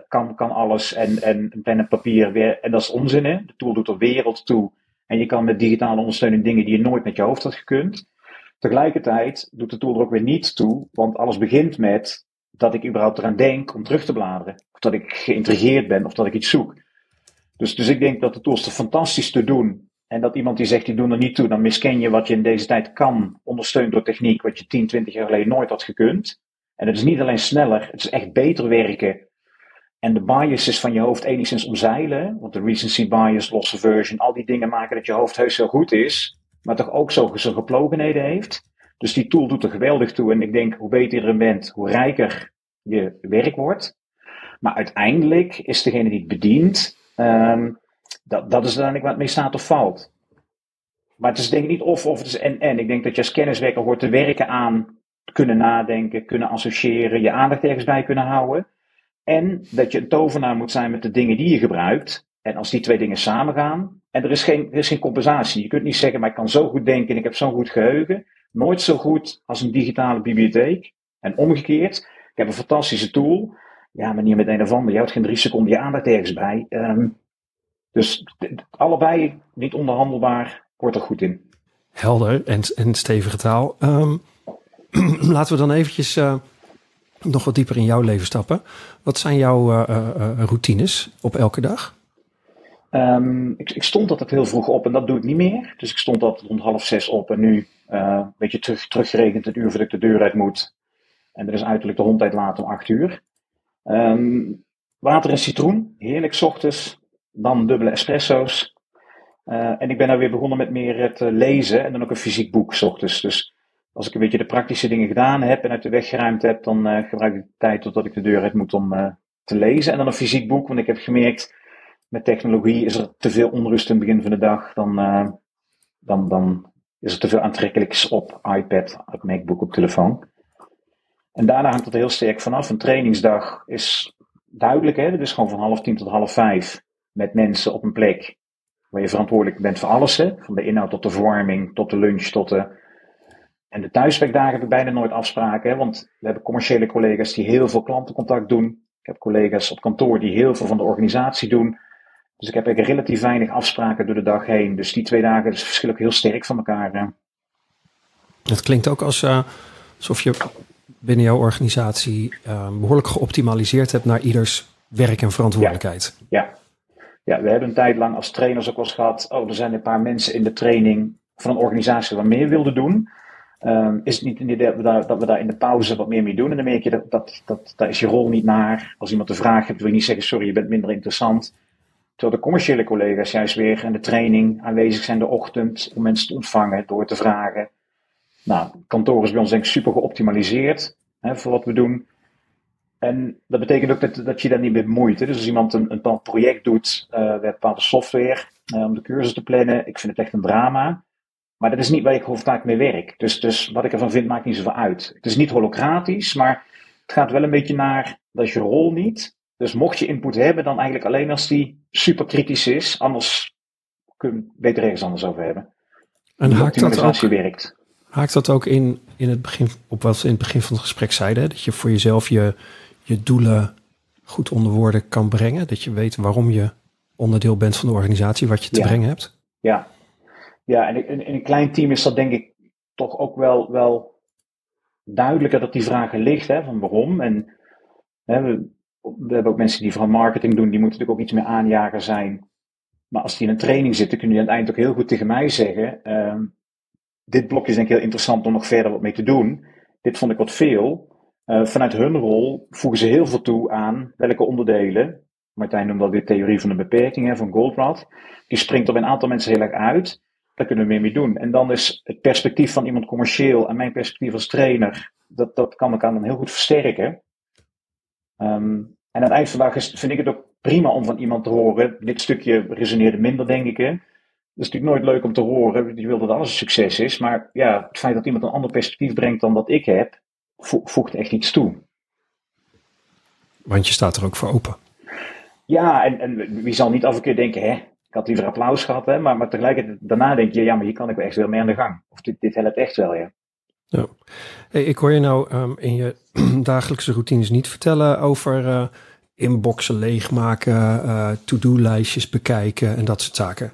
kan, kan alles en, en pen en papier weer. En dat is onzin, hè. De tool doet er wereld toe. En je kan met digitale ondersteuning dingen die je nooit met je hoofd had gekund. Tegelijkertijd doet de tool er ook weer niet toe, want alles begint met dat ik überhaupt eraan denk om terug te bladeren. Of dat ik geïntrigeerd ben of dat ik iets zoek. Dus, dus ik denk dat de tools er fantastisch te doen. En dat iemand die zegt, die doen er niet toe, dan misken je wat je in deze tijd kan, ondersteund door techniek, wat je 10, 20 jaar geleden nooit had gekund. En het is niet alleen sneller, het is echt beter werken. En de biases van je hoofd enigszins omzeilen. Want de recency bias, loss aversion, al die dingen maken dat je hoofd heus zo goed is. Maar toch ook zo zijn geplogenheden heeft. Dus die tool doet er geweldig toe. En ik denk, hoe beter je erin bent, hoe rijker je werk wordt. Maar uiteindelijk is degene die het bedient, um, dat, dat is uiteindelijk wat mee staat of valt. Maar het is denk ik niet of, of het is en-en. Ik denk dat je als kenniswerker hoort te werken aan kunnen nadenken, kunnen associëren, je aandacht ergens bij kunnen houden. En dat je een tovenaar moet zijn met de dingen die je gebruikt. En als die twee dingen samengaan, en er is geen, er is geen compensatie. Je kunt niet zeggen, maar ik kan zo goed denken en ik heb zo'n goed geheugen. Nooit zo goed als een digitale bibliotheek. En omgekeerd, ik heb een fantastische tool. Ja, maar niet met een of ander. Je houdt geen drie seconden je aandacht ergens bij. Um, dus allebei niet onderhandelbaar, wordt er goed in. Helder en, stevige taal. Um, laten we dan eventjes uh, nog wat dieper in jouw leven stappen. Wat zijn jouw uh, uh, routines op elke dag? Um, ik, ik, stond altijd heel vroeg op en dat doe ik niet meer. Dus ik stond altijd rond half zes op en nu een beetje terug, teruggerekend het uur voordat ik de deur uit moet. En er is uiterlijk de hond later om acht uur. Um, water en citroen, heerlijk ochtends. Dan dubbele espresso's. Uh, en ik ben nou weer begonnen met meer het lezen en dan ook een fysiek boek ochtends. Dus als ik een beetje de praktische dingen gedaan heb en uit de weg geruimd heb, dan gebruik ik de tijd totdat ik de deur uit moet om te lezen. En dan een fysiek boek, want ik heb gemerkt, met technologie is er te veel onrust in het begin van de dag. Dan, dan, dan is er te veel aantrekkelijks op iPad, op MacBook, op telefoon. En daarna hangt het heel sterk vanaf. Een trainingsdag is duidelijk, hè? Het is gewoon van half tien tot half vijf met mensen op een plek waar je verantwoordelijk bent voor alles. Hè? Van de inhoud tot de vorming, tot de lunch, tot de. En de thuiswerkdagen heb ik bijna nooit afspraken, hè? want we hebben commerciële collega's die heel veel klantencontact doen. Ik heb collega's op kantoor die heel veel van de organisatie doen. Dus ik heb eigenlijk relatief weinig afspraken door de dag heen. Dus die twee dagen dus verschillen ook heel sterk van elkaar. Hè? Het klinkt ook als, uh, alsof je binnen jouw organisatie uh, behoorlijk geoptimaliseerd hebt naar ieders werk en verantwoordelijkheid. Ja. ja. we hebben een tijd lang als trainers ook wel eens gehad. Oh, er zijn een paar mensen in de training van een organisatie wat meer wilden doen. Um, is het niet een idee dat we, daar, dat we daar in de pauze wat meer mee doen? En dan merk je dat, dat, dat daar is je rol niet naar. Als iemand een vraag hebt, wil je niet zeggen: sorry, je bent minder interessant. Terwijl de commerciële collega's juist weer in de training aanwezig zijn de ochtend om mensen te ontvangen, door te vragen. Nou, kantoor is bij ons denk ik super geoptimaliseerd hè, voor wat we doen. En dat betekent ook dat, dat je daar niet mee bemoeit. Hè. Dus als iemand een, een bepaald project doet, uh, met bepaalde software, uh, om de cursus te plannen, ik vind het echt een drama. Maar dat is niet waar ik hoofdtaak mee werk. Dus, dus wat ik ervan vind, maakt niet zoveel uit. Het is niet holocratisch, maar het gaat wel een beetje naar, dat je rol niet. Dus mocht je input hebben, dan eigenlijk alleen als die super kritisch is. Anders kun je beter ergens anders over hebben. En haakt dat ook, werkt. Haakt dat ook in, in het begin, op wat we in het begin van het gesprek zeiden? Dat je voor jezelf je, je doelen goed onder woorden kan brengen? Dat je weet waarom je onderdeel bent van de organisatie, wat je te brengen hebt? Ja, ja en in, in, een klein team is dat denk ik toch ook wel, wel duidelijker dat die vragen ligt, hè, van waarom. En hè, we, we hebben ook mensen die van marketing doen, die moeten natuurlijk ook iets meer aanjager zijn. Maar als die in een training zitten, kunnen die aan het eind ook heel goed tegen mij zeggen. Uh, dit blokje is denk ik heel interessant om nog verder wat mee te doen. Dit vond ik wat veel. Uh, vanuit hun rol voegen ze heel veel toe aan welke onderdelen. Martijn noemde dat weer theorie van de beperkingen van Goldratt. Die springt bij een aantal mensen heel erg uit. Daar kunnen we meer mee doen. En dan is het perspectief van iemand commercieel en mijn perspectief als trainer, dat, dat kan elkaar dan heel goed versterken. Um, en aan het eind van de dag is, vind ik het ook prima om van iemand te horen. Dit stukje resoneerde minder, denk ik. Hè? Dat is natuurlijk nooit leuk om te horen. Je wil dat alles een succes is. Maar ja, het feit dat iemand een ander perspectief brengt dan dat ik heb, voegt echt iets toe. Want je staat er ook voor open. Ja, en, en wie zal niet af en toe denken, hè, ik had liever applaus gehad, hè, maar, maar tegelijkertijd daarna denk je, ja, maar hier kan ik wel echt wel mee aan de gang. Of dit, dit helpt echt wel, ja. Ja. Hey, ik hoor je nou um, in je dagelijkse routines niet vertellen over uh, inboxen leegmaken, uh, to-do-lijstjes bekijken en dat soort zaken.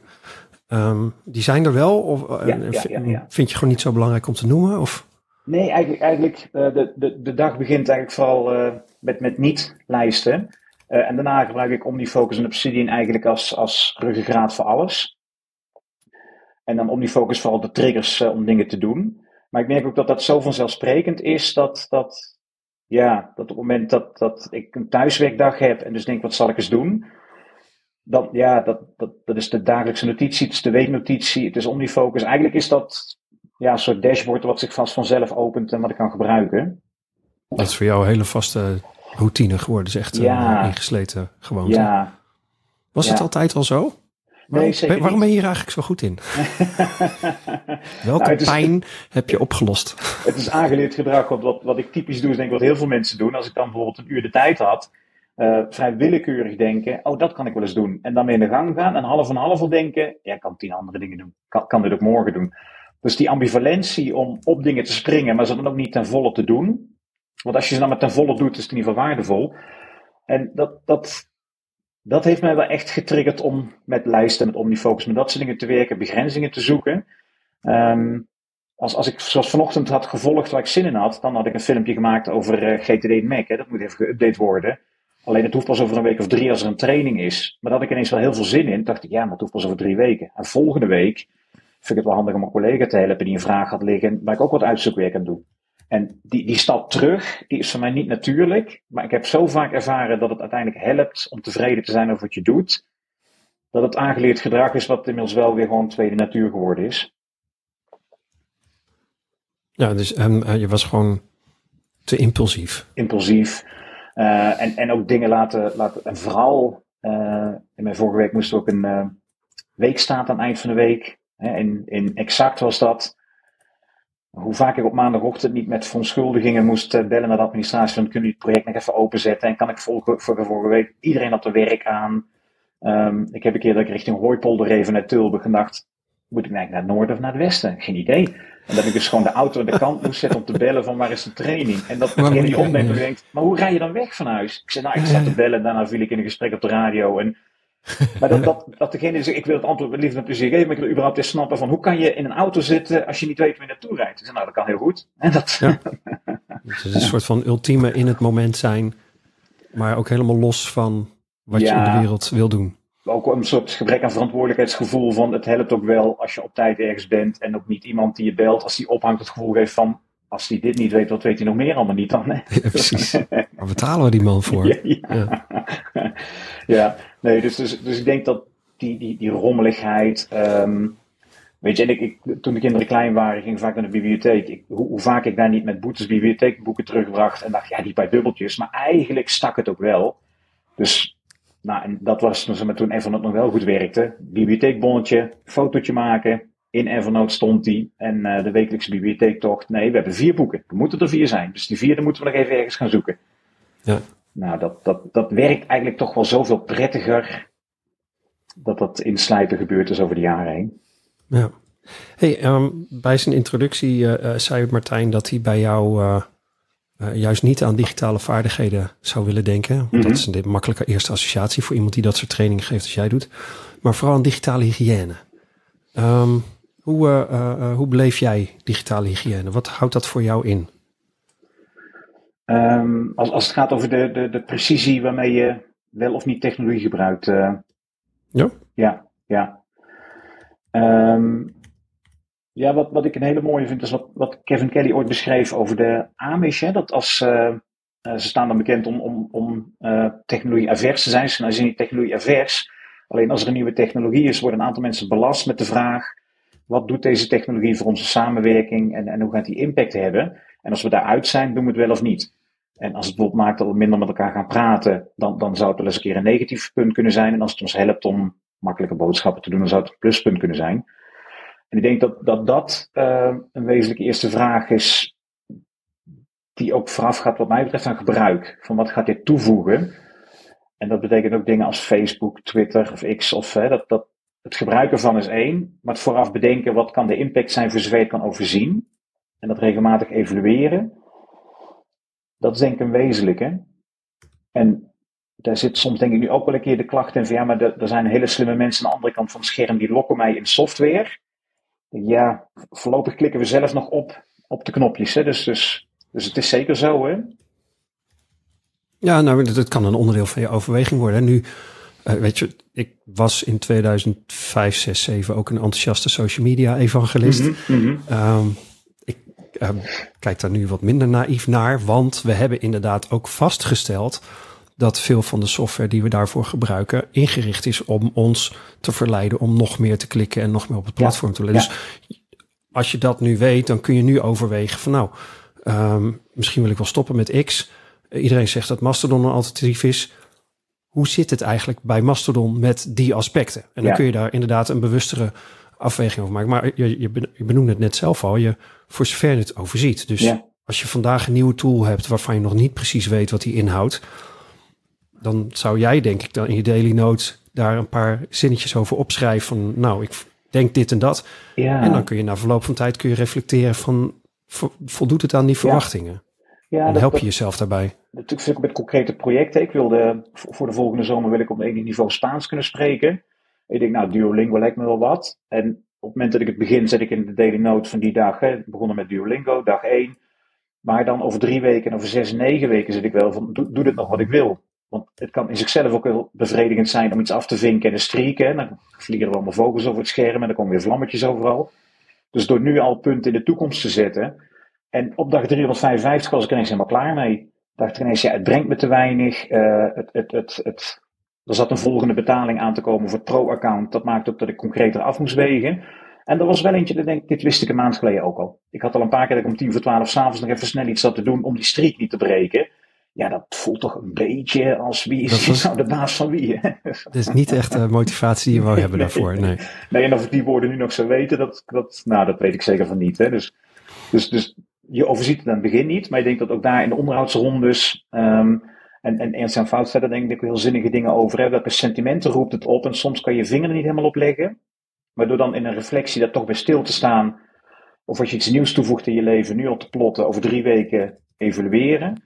Um, die zijn er wel? Of ja, ja, vind je gewoon niet zo belangrijk om te noemen? Of? Nee, eigenlijk, eigenlijk de, de, de dag begint eigenlijk vooral met, met niet-lijsten. en daarna gebruik ik OmniFocus en Obsidian eigenlijk als, als ruggengraat voor alles. En dan OmniFocus vooral de triggers om dingen te doen. Maar ik merk ook dat dat zo vanzelfsprekend is dat, dat, ja, dat op het moment dat, dat ik een thuiswerkdag heb en dus denk, wat zal ik eens doen? Dan, ja, dat, dat, dat is de dagelijkse notitie, het is de weeknotitie, het is Omnifocus. Eigenlijk is dat ja, een soort dashboard wat zich vast vanzelf opent en wat ik kan gebruiken. Dat is voor jou een hele vaste routine geworden, is echt ja. een ingesleten gewoonte. Ja. Was het altijd al zo? Nee, zeker Waarom ben je hier eigenlijk zo goed in? Welke nou, pijn heb je opgelost? Het is aangeleerd gedrag. Want wat, wat ik typisch doe, is denk ik wat heel veel mensen doen. Als ik dan bijvoorbeeld een uur de tijd had, uh, vrij willekeurig denken, oh dat kan ik wel eens doen. En dan mee in de gang gaan en half en half al denken, ja, ik kan tien andere dingen doen. Kan, kan dit ook morgen doen. Dus die ambivalentie om op dingen te springen, maar ze dan ook niet ten volle te doen. Want als je ze dan met ten volle doet, is het in ieder geval waardevol. En dat, dat, dat heeft mij wel echt getriggerd om met lijsten, met Omnifocus, met dat soort dingen te werken, begrenzingen te zoeken. Um, als, als ik zoals vanochtend had gevolgd waar ik zin in had, dan had ik een filmpje gemaakt over uh, GTD Mac. Hè. Dat moet even geüpdate worden. Alleen het hoeft pas over een week of drie als er een training is. Maar dat had ik ineens wel heel veel zin in. dacht ik, ja, maar het hoeft pas over drie weken. En volgende week vind ik het wel handig om een collega te helpen die een vraag had liggen, waar ik ook wat uitzoekwerk aan doe. En die, die stap terug, die is voor mij niet natuurlijk. Maar ik heb zo vaak ervaren dat het uiteindelijk helpt om tevreden te zijn over wat je doet. Dat het aangeleerd gedrag is wat inmiddels wel weer gewoon tweede natuur geworden is. Ja, dus en, je was gewoon te impulsief. Impulsief. Uh, en, en ook dingen laten, laten en vooral, uh, in mijn vorige week moest er ook een weekstaat aan het eind van de week. Hè, in, in Exact was dat hoe vaak ik op maandagochtend niet met verontschuldigingen moest eh, bellen naar de administratie van kunnen jullie het project nog even openzetten en kan ik vorige, vorige week iedereen op de werk aan. Um, ik heb een keer dat ik richting Hooipolder even naar Tilburg gedacht, moet ik eigenlijk naar het noorden of naar het westen? Geen idee. En dat ik dus gewoon de auto aan de kant moest zetten om te bellen van waar is de training. En dat degene die opneemt denkt, maar hoe ga je dan weg van huis? Ik zei, nou ik zat te bellen, daarna viel ik in een gesprek op de radio en maar dat, dat, dat degene zegt, ik wil het antwoord met plezier geven, maar ik wil überhaupt eens snappen van hoe kan je in een auto zitten als je niet weet waar je naartoe rijdt. Zeg, nou dat kan heel goed. En dat... Ja. Dus het is een soort van ultieme in het moment zijn, maar ook helemaal los van wat je in de wereld wil doen. Ook een soort gebrek aan verantwoordelijkheidsgevoel van het helpt ook wel als je op tijd ergens bent en ook niet iemand die je belt als die ophangt het gevoel heeft van als hij dit niet weet, wat weet hij nog meer allemaal niet dan? Hè? Ja, precies. Waar betalen we die man voor? Ja, ja. ja. nee, dus, dus, dus ik denk dat die, die, die rommeligheid. Um, weet je, en ik, ik, toen de kinderen klein waren, ging ik vaak naar de bibliotheek. Ik, hoe, hoe, vaak ik daar niet met boetes bibliotheekboeken terugbracht en dacht, ja, die paar dubbeltjes. Maar eigenlijk stak het ook wel. Dus, nou, en dat was toen even nog wel goed werkte. Bibliotheekbonnetje, fotootje maken, in Evernote stond die. En uh, de wekelijkse bibliotheektocht. Nee, we hebben vier boeken. Er moeten er vier zijn. Dus die vierde moeten we nog even ergens gaan zoeken. Ja. Nou, dat, dat, dat werkt eigenlijk toch wel zoveel prettiger. Dat dat in slijpen gebeurd is over de jaren heen. Ja. Hey, um, bij zijn introductie uh, uh, zei Martijn dat hij bij jou juist niet aan digitale vaardigheden zou willen denken. Want Dat mhm. is een makkelijke eerste associatie voor iemand die dat soort training geeft als jij doet. Maar vooral aan digitale hygiëne. Um, hoe, uh, uh, hoe beleef jij digitale hygiëne? Wat houdt dat voor jou in? Um, als, als het gaat over de, de, de precisie waarmee je wel of niet technologie gebruikt. Uh, ja? Ja, ja. Um, Ja, wat, wat ik een hele mooie vind, is wat, wat Kevin Kelly ooit beschreef over de Amish. Hè? Dat als, uh, ze staan dan bekend om, om, om technologie avers te zijn. Ze zijn niet technologie avers. Alleen als er een nieuwe technologie is, worden een aantal mensen belast met de vraag: wat doet deze technologie voor onze samenwerking en, en hoe gaat die impact hebben? En als we daaruit zijn, doen we het wel of niet. En als het bijvoorbeeld maakt dat we minder met elkaar gaan praten, dan, dan zou het wel eens een keer een negatief punt kunnen zijn. En als het ons helpt om makkelijke boodschappen te doen, dan zou het een pluspunt kunnen zijn. En ik denk dat dat, dat uh, een wezenlijke eerste vraag is, die ook vooraf gaat, wat mij betreft, aan gebruik. Van wat gaat dit toevoegen? En dat betekent ook dingen als Facebook, Twitter of X. Of, hè, dat, dat, het gebruiken van is één, maar het vooraf bedenken wat kan de impact zijn voor het kan overzien. En dat regelmatig evalueren. Dat is denk ik een wezenlijke. En daar zit soms denk ik nu ook wel een keer de klacht in van ja, maar er zijn hele slimme mensen aan de andere kant van het scherm die lokken mij in software. Ja, voorlopig klikken we zelf nog op, op de knopjes. Hè? Dus, dus, dus het is zeker zo, hè? Ja, nou, dat kan een onderdeel van je overweging worden. Nu, uh, weet je, ik was in 2005, 6, 7 ook een enthousiaste social media evangelist. Mm -hmm, um, ik uh, kijk daar nu wat minder naïef naar, want we hebben inderdaad ook vastgesteld dat veel van de software die we daarvoor gebruiken ingericht is om ons te verleiden om nog meer te klikken en nog meer op het platform ja, te letten. Ja. Dus als je dat nu weet, dan kun je nu overwegen van nou, um, misschien wil ik wel stoppen met X. Iedereen zegt dat Mastodon een alternatief is. Hoe zit het eigenlijk bij Mastodon met die aspecten? En dan ja. kun je daar inderdaad een bewustere afweging over maken. Maar je, je benoemde het net zelf al, je voor zover je het overziet. Dus als je vandaag een nieuwe tool hebt waarvan je nog niet precies weet wat die inhoudt, dan zou jij denk ik dan in je daily notes daar een paar zinnetjes over opschrijven van nou, ik denk dit en dat. Ja. En dan kun je na verloop van tijd kun je reflecteren van voldoet het aan die verwachtingen? Ja, dat, help je jezelf daarbij. Natuurlijk vind ik met concrete projecten. Ik wilde voor de volgende zomer wil ik op een niveau Spaans kunnen spreken. Ik denk, nou, Duolingo lijkt me wel wat. En op het moment dat ik het begin, zet ik in de daily notes van die dag. Hè, begonnen met Duolingo, dag 1. Maar dan over drie weken en over zes, negen weken zit ik wel van, doe, doe dit nog wat ik wil. Want het kan in zichzelf ook heel bevredigend zijn om iets af te vinken en te strieken. Dan vliegen er allemaal vogels over het scherm en dan komen weer vlammetjes overal. Dus door nu al punten in de toekomst te zetten. En op dag 355 was ik ineens helemaal klaar mee. Dacht ik ineens, ja, het brengt me te weinig. Uh, het, het, het, het, er zat een volgende betaling aan te komen voor het pro-account. Dat maakte ook dat ik concreter af moest wegen. En er was wel eentje, dat denk ik, dit wist ik een maand geleden ook al. Ik had al een paar keer dat ik om tien voor twaalf s'avonds nog even snel iets zat te doen om die streak niet te breken. Ja, dat voelt toch een beetje als wie is was, nou de baas van wie. Dat is niet echt de motivatie die je wou hebben daarvoor. Nee. nee, en of ik die woorden nu nog zou weten, dat, dat, nou, dat weet ik zeker van niet. Hè. Dus, dus, dus je overziet het aan het begin niet, maar ik denk dat ook daar in de onderhoudsrondes. Um, en, en Ernst en Fout daar denk ik heel zinnige dingen over. Hè. Welke sentimenten roept het op? En soms kan je vinger er niet helemaal op leggen. Maar door dan in een reflectie daar toch bij stil te staan. Of als je iets nieuws toevoegt in je leven, nu al te plotten, over drie weken evalueren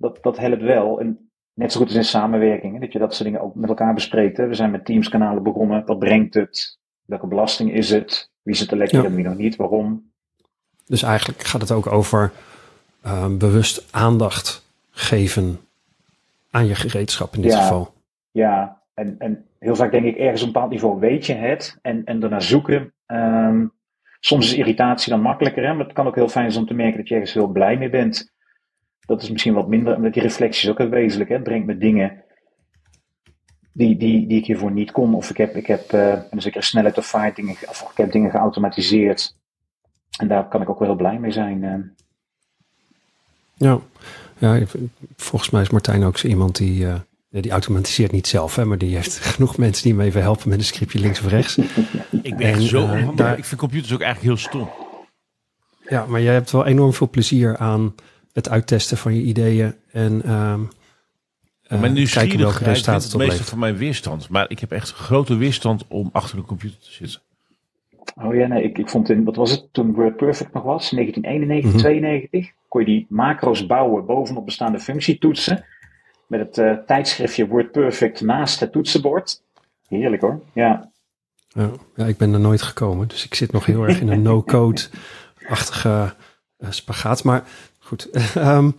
dat, dat helpt wel. En net zo goed als in samenwerking, dat je dat soort dingen ook met elkaar bespreekt. Hè. We zijn met Teams-kanalen begonnen. Wat brengt het? Welke belasting is het? Wie zit er lekker ja. en wie nog niet? Waarom? Dus eigenlijk gaat het ook over uh, bewust aandacht geven aan je gereedschap in dit ja, geval. Ja, en, en heel vaak denk ik ergens op een bepaald niveau weet je het en, en daarna zoeken. Um, soms is irritatie dan makkelijker, hè? maar het kan ook heel fijn zijn om te merken dat je ergens heel blij mee bent. Dat is misschien wat minder, omdat die reflectie is ook heel wezenlijk. Hè? Het brengt me dingen die, die, die ik hiervoor niet kon. Of ik heb, ik heb uh, een zekere snelheid of vaart dingen, of ik heb dingen geautomatiseerd. En daar kan ik ook wel heel blij mee zijn. Uh. Ja. ja, volgens mij is Martijn ook zo iemand die, uh, die automatiseert niet zelf, hè, maar die heeft genoeg mensen die hem even helpen met een scriptje links of rechts. ik ben en, zo, daar, ik vind computers ook eigenlijk heel stom. Ja, maar jij hebt wel enorm veel plezier aan het uittesten van je ideeën en um, uh, mijn kijken welke resultaten het, het meeste van mijn weerstand. Maar ik heb echt grote weerstand om achter een computer te zitten. Oh ja, nee, ik, ik vond in, wat was het toen WordPerfect nog was, 1991, mm 92, kon je die macro's bouwen bovenop bestaande functietoetsen. Met het uh, tijdschriftje WordPerfect naast het toetsenbord. Heerlijk hoor, ja. ja. Ja, ik ben er nooit gekomen, dus ik zit nog heel erg in een no-code-achtige uh, spagaat. Maar Goed. um,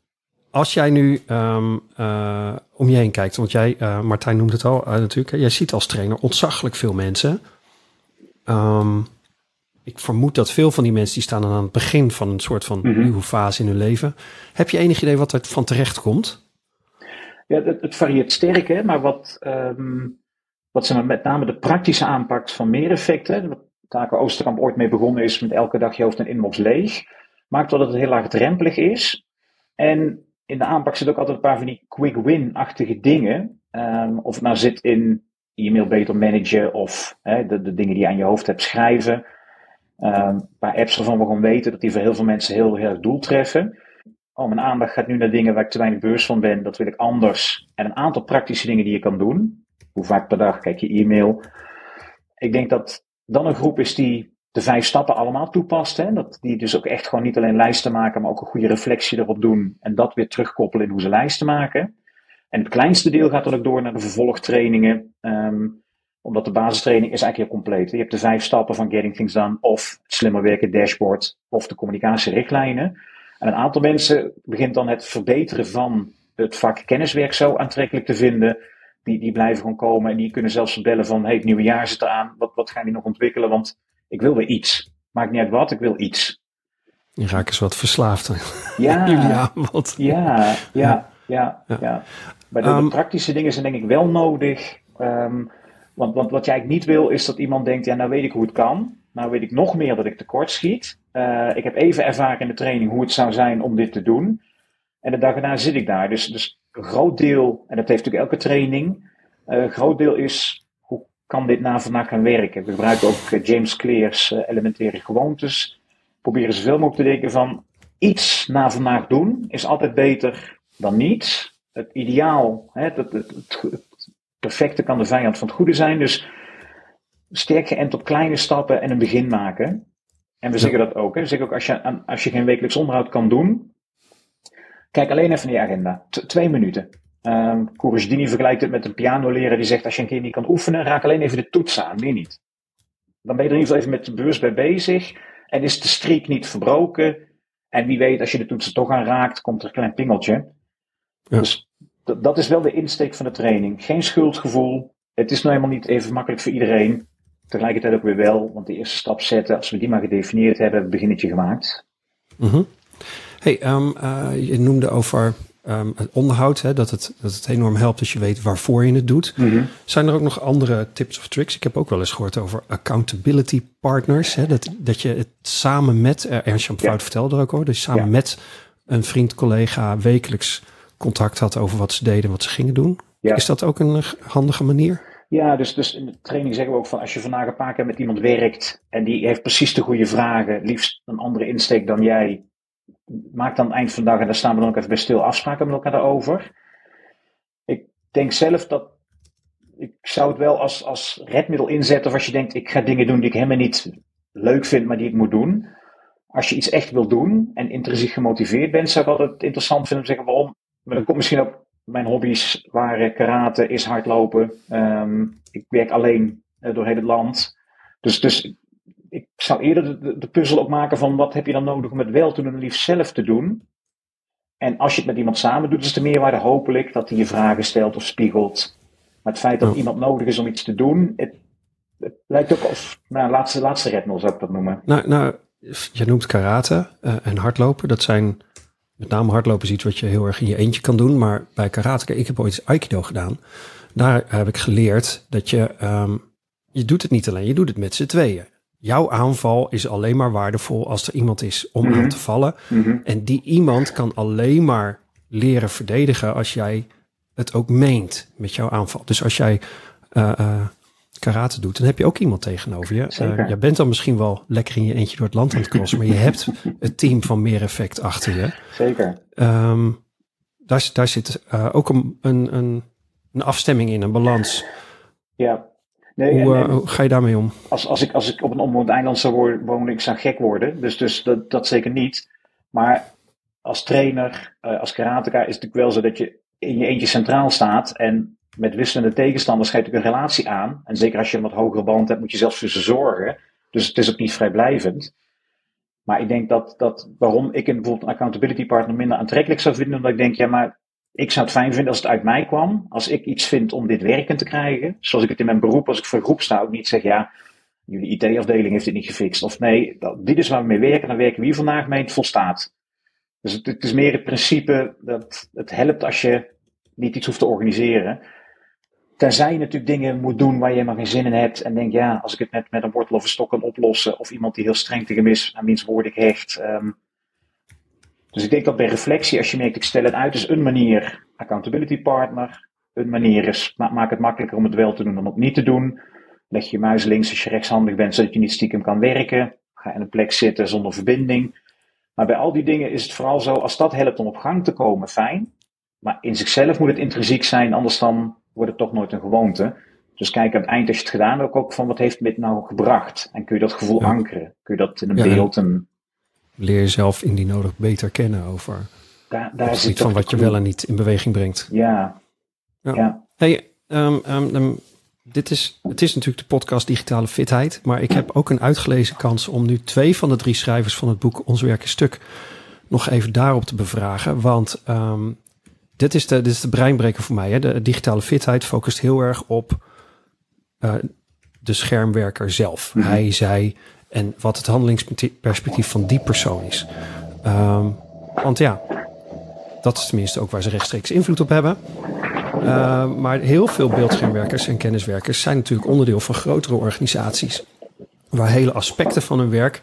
als jij nu um, uh, om je heen kijkt, want jij, Martijn noemde het al natuurlijk, jij ziet als trainer ontzaglijk veel mensen. Um, ik vermoed dat veel van die mensen die staan dan aan het begin van een soort van Mhm. nieuwe fase in hun leven. Heb je enig idee wat er van terecht komt? Ja, het, het varieert sterk, hè, maar wat, ehm, wat maar, met name de praktische aanpak van meer effecten, wat Taco Oosterkamp ooit mee begonnen is met elke dag je hoofd en inbox leeg, maakt wel dat het heel laagdrempelig is. En in de aanpak zit ook altijd een paar van die quick win-achtige dingen. Ehm, of het nou zit in e-mail beter managen of hè, de, dingen die je aan je hoofd hebt schrijven. Ehm, een paar apps waarvan we gewoon weten dat die voor heel veel mensen heel, heel erg doel treffen. Oh, mijn aandacht gaat nu naar dingen waar ik te weinig bewust van ben. Dat wil ik anders. En een aantal praktische dingen die je kan doen. Hoe vaak per dag kijk je e-mail. Ik denk dat dan een groep is die de vijf stappen allemaal toepast. Hè? Dat die dus ook echt gewoon niet alleen lijsten maken, maar ook een goede reflectie erop doen. En dat weer terugkoppelen in hoe ze lijsten maken. En het kleinste deel gaat dan ook door naar de vervolgtrainingen. Ehm, omdat de basistraining is eigenlijk heel compleet. Je hebt de vijf stappen van Getting Things Done, of het slimmer werken dashboard, of de communicatierichtlijnen. En een aantal mensen begint dan het verbeteren van het vak kenniswerk zo aantrekkelijk te vinden. Die, die blijven gewoon komen en die kunnen zelfs bellen van, hey, het nieuwe jaar zit eraan, wat, wat gaan die nog ontwikkelen? Want ik wil weer iets. Maakt niet uit wat, ik wil iets. Je raakt eens wat verslaafd Ja, aanbod. ja, ja, ja, Ja. ja. Maar de, de Ehm, praktische dingen zijn denk ik wel nodig. Ehm, want, want wat jij eigenlijk niet wil, is dat iemand denkt, ja, nou weet ik hoe het kan. Nou weet ik nog meer dat ik tekort schiet. Eh, ik heb even ervaren in de training hoe het zou zijn om dit te doen. En de dag erna zit ik daar. Dus, dus een groot deel, en dat heeft natuurlijk elke training, eh, een groot deel is, hoe kan dit na vandaag gaan werken? We gebruiken ook eh, James Clear's elementaire gewoontes. Proberen zoveel mogelijk te denken van, iets na vandaag doen is altijd beter dan niets. Het ideaal, hè, het, het, het, het perfecte kan de vijand van het goede zijn. Dus sterk geënt op kleine stappen en een begin maken. En we zeggen dat ook. Hè. We zeggen ook als je, als je geen wekelijks onderhoud kan doen, kijk alleen even naar je agenda. T- twee minuten. Ehm Courage Dini vergelijkt het met een pianoleraar die zegt als je een keer niet kan oefenen, raak alleen even de toets aan, meer niet. Dan ben je er in ieder geval even met bewust bij bezig. En is de streak niet verbroken. En wie weet, als je de toetsen toch aan raakt, komt er een klein pingeltje. Ja. Dus d- dat is wel de insteek van de training. Geen schuldgevoel. Het is nou helemaal niet even makkelijk voor iedereen. Tegelijkertijd ook weer wel, want de eerste stap zetten, als we die maar gedefinieerd hebben, een beginnetje gemaakt. Mhm. Hey, ehm, eh, je noemde over ehm, het onderhoud, hè, dat, het, dat het enorm helpt als je weet waarvoor je het doet. Zijn er ook nog andere tips of tricks? Ik heb ook wel eens gehoord over accountability partners. Hè, dat, dat je het samen met, uh, Ernst Jan Ja. Fout vertelde er ook hoor, dus samen Ja. met een vriend, collega wekelijks contact had over wat ze deden, wat ze gingen doen. Ja. Is dat ook een handige manier? Ja, dus, dus in de training zeggen we ook van als je vandaag een paar keer met iemand werkt en die heeft precies de goede vragen, liefst een andere insteek dan jij, maak dan eind van de dag, en daar staan we dan ook even bij stil, afspraken met elkaar daarover. Ik denk zelf dat ik zou het wel als, als redmiddel inzetten of als je denkt ik ga dingen doen die ik helemaal niet leuk vind, maar die ik moet doen. Als je iets echt wil doen en intrinsiek gemotiveerd bent, zou ik altijd interessant vinden om te zeggen waarom. Maar dat komt misschien ook mijn hobby's waren karate, is hardlopen. Ehm, ik werk alleen eh, door heel het land. Dus, dus ik zou eerder de, de, de puzzel ook maken van wat heb je dan nodig om het wel te doen en liefst zelf te doen. En als je het met iemand samen doet, is de meerwaarde hopelijk dat hij je vragen stelt of spiegelt. Maar het feit dat Ja. iemand nodig is om iets te doen, het, het lijkt ook als nou, laatste, laatste redmiddel zou ik dat noemen. Nou, nou je noemt karate eh, en hardlopen. Dat zijn, met name hardlopen is iets wat je heel erg in je eentje kan doen. Maar bij karate, ik heb ooit aikido gedaan. Daar heb ik geleerd dat je, ehm, je doet het niet alleen, je doet het met z'n tweeën. Jouw aanval is alleen maar waardevol als er iemand is om Mhm. aan te vallen. Mhm. En die iemand kan alleen maar leren verdedigen als jij het ook meent met jouw aanval. Dus als jij eh, eh, karate doet, dan heb je ook iemand tegenover je. Eh, jij bent dan misschien wel lekker in je eentje door het land aan het crossen, maar je hebt het team van meer effect achter je. Zeker. Ehm, daar, daar zit eh, ook een, een, een, een afstemming in, een balans. Ja. Nee, Hoe, en- eh, en- hoe ga je daarmee om? als, als, ik, als ik op een onbewoond eiland zou wo- wonen, ik zou gek worden. Dus, dus dat, dat zeker niet. Maar als trainer, als karateka, is het natuurlijk wel zo dat je in je eentje centraal staat. En met wisselende tegenstanders ga natuurlijk een relatie aan. En zeker als je een wat hogere band hebt, moet je zelfs voor ze zorgen. Dus het is ook niet vrijblijvend. Maar ik denk dat, dat waarom ik een, bijvoorbeeld een accountability partner minder aantrekkelijk zou vinden, omdat ik denk, ja, maar ik zou het fijn vinden als het uit mij kwam. Als ik iets vind om dit werkend te krijgen. Zoals ik het in mijn beroep, als ik voor een groep sta, ook niet zeg, ja, jullie IT-afdeling heeft dit niet gefixt. Of nee, dat, dit is waar we mee werken, dan werken we hier vandaag mee, het volstaat. Dus het, het, is meer het principe dat het helpt als je niet iets hoeft te organiseren. Tenzij je natuurlijk dingen moet doen waar je helemaal geen zin in hebt. En denk, ja, als ik het met, met een wortel of een stok kan oplossen. Of iemand die heel streng tegen is, aan wiens woord ik hecht. Ehm. dus ik denk dat bij reflectie, als je merkt, ik stel het uit, is een manier. Accountability partner. Een manier is, maak het makkelijker om het wel te doen dan het niet te doen. Leg je muis links als je rechtshandig bent, zodat je niet stiekem kan werken. Ga in een plek zitten zonder verbinding. Maar bij al die dingen is het vooral zo, als dat helpt om op gang te komen, fijn. Maar in zichzelf moet het intrinsiek zijn, anders dan wordt het toch nooit een gewoonte. Dus kijk aan het eind als je het gedaan hebt, ook van wat heeft het nou gebracht? En kun je dat gevoel ankeren? Kun je dat in een beeld? Een... Leer jezelf indien nodig beter kennen over daar, daar het van wat je wel en niet in beweging brengt. Ja. ja. ja. Hey, um, um, dit is, het is natuurlijk de podcast Digitale Fitheid, maar ik heb ook een uitgelezen kans om nu twee van de drie schrijvers van het boek Ons Werk is Stuk nog even daarop te bevragen. Want um, dit, is de, dit is de breinbreker voor mij. Hè. De digitale fitheid focust heel erg op uh, de schermwerker zelf. Mhm. Hij, zij en wat het handelingsperspectief van die persoon is. Um, want ja, dat is tenminste ook waar ze rechtstreeks invloed op hebben. Uh, maar heel veel beeldschermwerkers en kenniswerkers zijn natuurlijk onderdeel van grotere organisaties. Waar hele aspecten van hun werk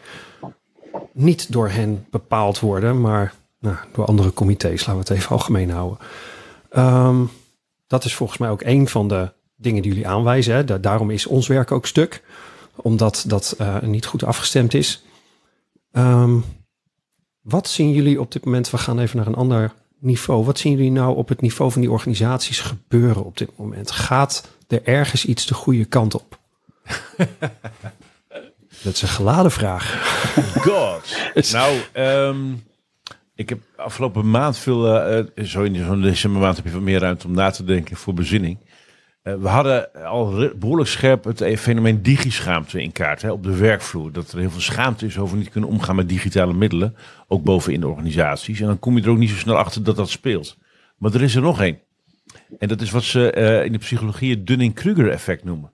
niet door hen bepaald worden, maar nou, door andere comité's. Laten we het even algemeen houden. Um, dat is volgens mij ook een van de dingen die jullie aanwijzen. Hè. daarom is ons werk ook stuk, omdat dat uh, niet goed afgestemd is. Um, wat zien jullie op dit moment? We gaan even naar een ander niveau. Wat zien jullie nou op het niveau van die organisaties gebeuren op dit moment? Gaat er ergens iets de goede kant op? Dat is een geladen vraag. God. nou, um, ik heb afgelopen maand veel, zo in zo'n decembermaand heb je wat meer ruimte om na te denken voor bezinning. Uh, we hadden al behoorlijk scherp het fenomeen digischaamte in kaart hè, op de werkvloer. Dat er heel veel schaamte is over niet kunnen omgaan met digitale middelen, ook bovenin de organisaties. En dan kom je er ook niet zo snel achter dat dat speelt. Maar er is er nog één. En dat is wat ze in de psychologie het Dunning-Kruger effect noemen.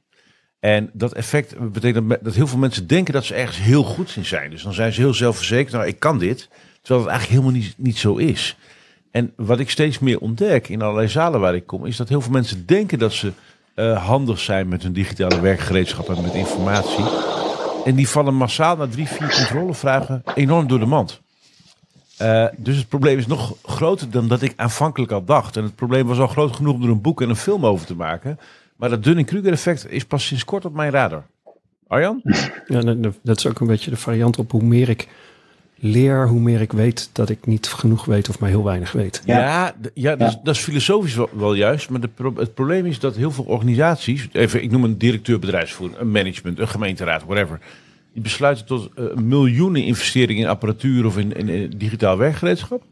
En dat effect betekent dat heel veel mensen denken dat ze ergens heel goed in zijn. Dus dan zijn ze heel zelfverzekerd, nou ik kan dit. Terwijl het eigenlijk helemaal niet, niet zo is. En wat ik steeds meer ontdek in allerlei zalen waar ik kom, is dat heel veel mensen denken dat ze uh, handig zijn met hun digitale werkgereedschap en met informatie. En die vallen massaal na drie, vier controlevragen enorm door de mand. Uh, dus het probleem is nog groter dan dat ik aanvankelijk al dacht. En het probleem was al groot genoeg om er een boek en een film over te maken. Maar dat Dunning-Kruger effect is pas sinds kort op mijn radar. Arjan? Ja, dat is ook een beetje de variant op hoe meer ik leer, hoe meer ik weet dat ik niet genoeg weet of maar heel weinig weet. Ja, ja, dat, Is, dat, is, filosofisch wel, juist. Maar de, het probleem is dat heel veel organisaties, even, ik noem een directeur bedrijfsvoering, een management, een gemeenteraad, whatever. Die besluiten tot uh, miljoenen investeringen in apparatuur of in, in, digitaal werkgereedschap.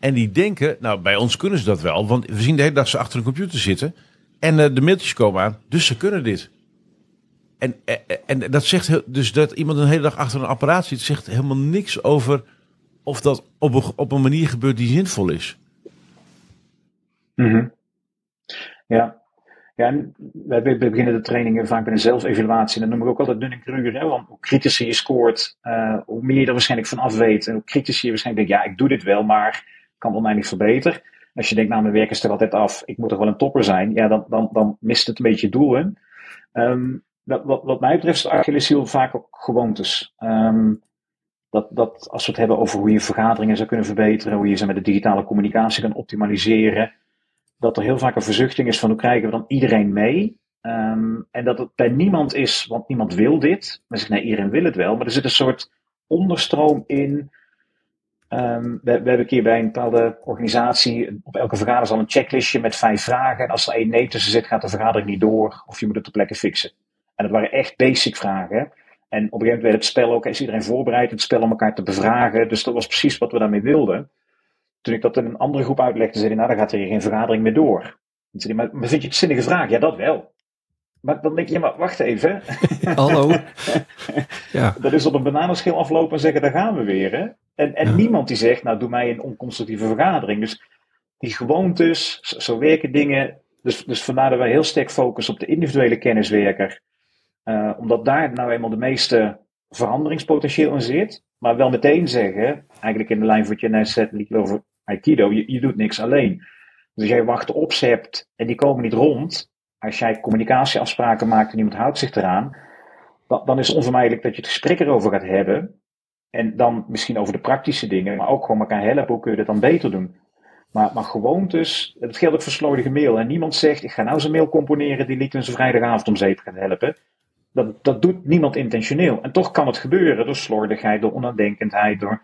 En die denken, nou bij ons kunnen ze dat wel, want we zien de hele dag ze achter een computer zitten. En uh, de mailtjes komen aan, dus ze kunnen dit. En, en, dat zegt dus dat iemand een hele dag achter een apparaat zit, zegt helemaal niks over of dat op een, op een manier gebeurt die zinvol is. Mm Ja. Ja, wij beginnen de trainingen vaak met een zelfevaluatie. Dan noem ik ook altijd Dunning-Kruger. Want hoe kritischer je scoort, uh, hoe meer je er waarschijnlijk van af weet. En hoe kritischer je waarschijnlijk denkt, ja, ik doe dit wel, maar kan oneindig verbeteren. Als je denkt, nou, mijn werk is er altijd af, ik moet toch wel een topper zijn. Ja, dan, dan, dan mist het een beetje doel in. Um, wat, wat, mij betreft is Achilleshiel vaak ook gewoontes. Um, dat, dat als we het hebben over hoe je vergaderingen zou kunnen verbeteren, hoe je ze met de digitale communicatie kan optimaliseren, dat er heel vaak een verzuchting is van hoe krijgen we dan iedereen mee? Um, en dat het bij niemand is, want niemand wil dit. Maar zeggen, nee, iedereen wil het wel. Maar er zit een soort onderstroom in. Um, we, we, hebben een keer bij een bepaalde organisatie, op elke vergadering al een checklistje met vijf vragen. En als er één nee tussen zit, gaat de vergadering niet door. Of je moet het ter plekke fixen. En dat waren echt basic vragen. En op een gegeven moment werd het spel ook, is iedereen voorbereid, het spel om elkaar te bevragen. Dus dat was precies wat we daarmee wilden. Toen ik dat in een andere groep uitlegde, zei hij, nou dan gaat er hier geen vergadering meer door. Zei hij, maar, vind je het zinnige vraag? Ja, dat wel. Maar dan denk je, maar wacht even. Hallo. ja. Dat is op een bananenschil aflopen en zeggen, daar gaan we weer. Hè? En, en niemand die zegt, nou doe mij een onconstructieve vergadering. Dus die gewoontes, zo werken dingen. Dus, dus vandaar dat wij heel sterk focussen op de individuele kenniswerker. Uh, omdat daar nou eenmaal de meeste veranderingspotentieel in zit. Maar wel meteen zeggen, eigenlijk in de lijn van wat je net zei over Aikido, je, je doet niks alleen. Dus als jij wachten hebt en die komen niet rond, als jij communicatieafspraken maakt en iemand houdt zich eraan, dan, dan is het onvermijdelijk dat je het gesprek erover gaat hebben. En dan misschien over de praktische dingen, maar ook gewoon elkaar helpen. Hoe kun je dat dan beter doen? Maar, maar gewoontes, het geldt ook voor slordige mail. En niemand zegt, ik ga nou zijn mail componeren die liet zijn vrijdagavond om zeep gaat helpen. Dat, dat doet niemand intentioneel. En toch kan het gebeuren door slordigheid, door onnadenkendheid, door...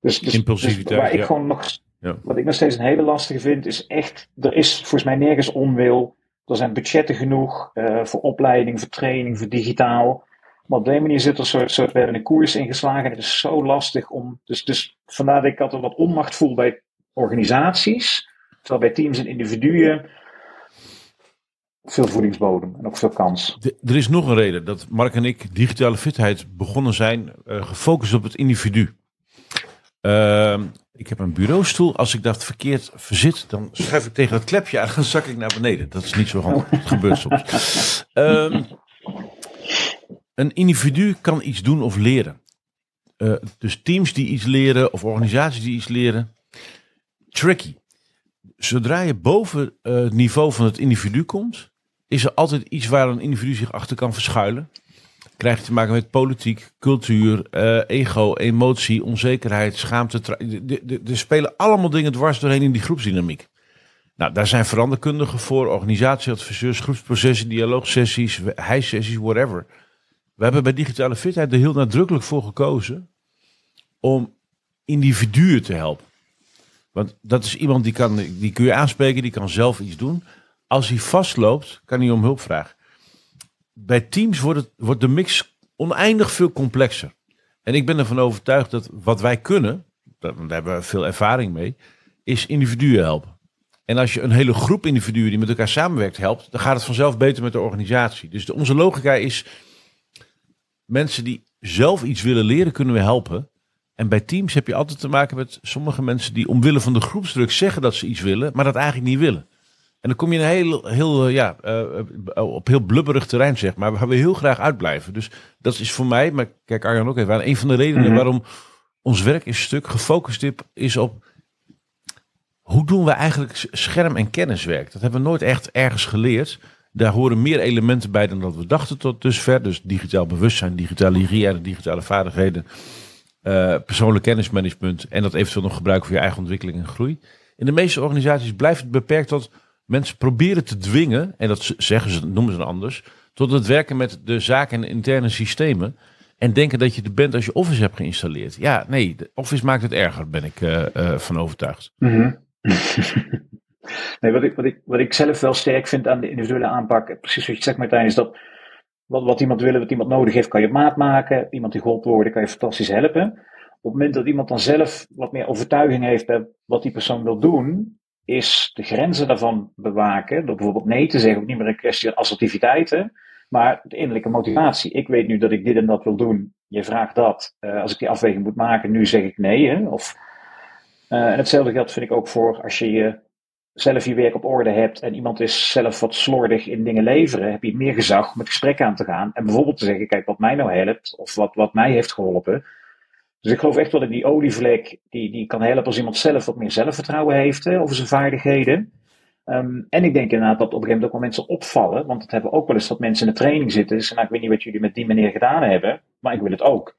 Dus, dus, Impulsiviteit, dus waar ik gewoon nog, ja. Wat ik nog steeds een hele lastige vind, is echt, er is volgens mij nergens onwil. Er zijn budgetten genoeg uh, voor opleiding, voor training, voor digitaal. Maar op die manier zit er een soort, soort we hebben een koers ingeslagen. En het is zo lastig om. Dus, dus vandaar dat ik altijd wat onmacht voel bij organisaties. Terwijl bij teams en individuen veel voedingsbodem en ook veel kans. er is nog een reden dat Mark en ik digitale fitheid begonnen zijn, uh, gefocust op het individu. Uh, ik heb een bureaustoel. Als ik dat verkeerd verzit, dan schuif ik tegen het klepje aan en dan zak ik naar beneden. Dat is niet zo handig. Het gebeurt soms. Um, een individu kan iets doen of leren. Uh, dus teams die iets leren of organisaties die iets leren. Tricky. Zodra je boven uh, het niveau van het individu komt, is er altijd iets waar een individu zich achter kan verschuilen. Krijg je te maken met politiek, cultuur, uh, ego, emotie, onzekerheid, schaamte. Er spelen allemaal dingen dwars doorheen in die groepsdynamiek. Nou, daar zijn veranderkundigen voor, organisatieadviseurs, groepsprocessen, dialoogsessies, hijsessies, whatever. We hebben bij digitale fitheid er heel nadrukkelijk voor gekozen om individuen te helpen. Want dat is iemand die, kan, die kun je aanspreken, die kan zelf iets doen. Als hij vastloopt, kan hij om hulp vragen. Bij teams wordt, het, wordt de mix oneindig veel complexer. En ik ben ervan overtuigd dat wat wij kunnen, daar hebben we veel ervaring mee, is individuen helpen. En als je een hele groep individuen die met elkaar samenwerkt helpt, dan gaat het vanzelf beter met de organisatie. Dus onze logica is, mensen die zelf iets willen leren, kunnen we helpen. En bij teams heb je altijd te maken met sommige mensen die omwille van de groepsdruk zeggen dat ze iets willen, maar dat eigenlijk niet willen. En dan kom je een heel, heel, eh, ja, uh, op heel blubberig terrein, zeg maar, waar we heel graag uitblijven. Dus dat is voor mij, maar kijk Arjan ook even aan, een van de redenen mhm. waarom ons werk is stuk gefocust is op hoe doen we eigenlijk scherm- en kenniswerk. Dat hebben we nooit echt ergens geleerd. Daar horen meer elementen bij dan dat we dachten tot dusver. Dus digitaal bewustzijn, digitale hygiëne, digitale vaardigheden, uh, persoonlijk kennismanagement en dat eventueel nog gebruiken voor je eigen ontwikkeling en groei. In de meeste organisaties blijft het beperkt tot mensen proberen te dwingen, en dat zeggen ze, noemen ze anders, tot het werken met de zaken en interne systemen. En denken dat je de bent als je Office hebt geïnstalleerd. Ja, nee, Office maakt het erger, ben ik uh, uh, van overtuigd. Mm nee, wat ik, wat, ik, wat ik zelf wel sterk vind aan de individuele aanpak, precies wat je zegt Martijn, is dat wat, wat iemand wil, wat iemand nodig heeft, kan je maat maken. Iemand die geholpen wordt, kan je fantastisch helpen. Op het moment dat iemand dan zelf wat meer overtuiging heeft bij wat die persoon wil doen, is de grenzen daarvan bewaken. Door bijvoorbeeld nee te zeggen, ook niet meer een kwestie van assertiviteiten, maar de innerlijke motivatie. Ik weet nu dat ik dit en dat wil doen. Je vraagt dat. Uh, als ik die afweging moet maken, nu zeg ik nee. Hè? Of, uh, en hetzelfde geldt vind ik ook voor als je je zelf je werk op orde hebt en iemand is zelf wat slordig in dingen leveren, heb je meer gezag om het gesprek aan te gaan. En bijvoorbeeld te zeggen, kijk, wat mij nou helpt, of wat, wat mij heeft geholpen. Dus ik geloof echt wel dat die olievlek, die, die kan helpen als iemand zelf wat meer zelfvertrouwen heeft hè, over zijn vaardigheden. Um, en ik denk inderdaad dat op een gegeven moment ook wel mensen opvallen, want het hebben we ook wel eens dat mensen in de training zitten. Dus nou, ik weet niet wat jullie met die meneer gedaan hebben, maar ik wil het ook.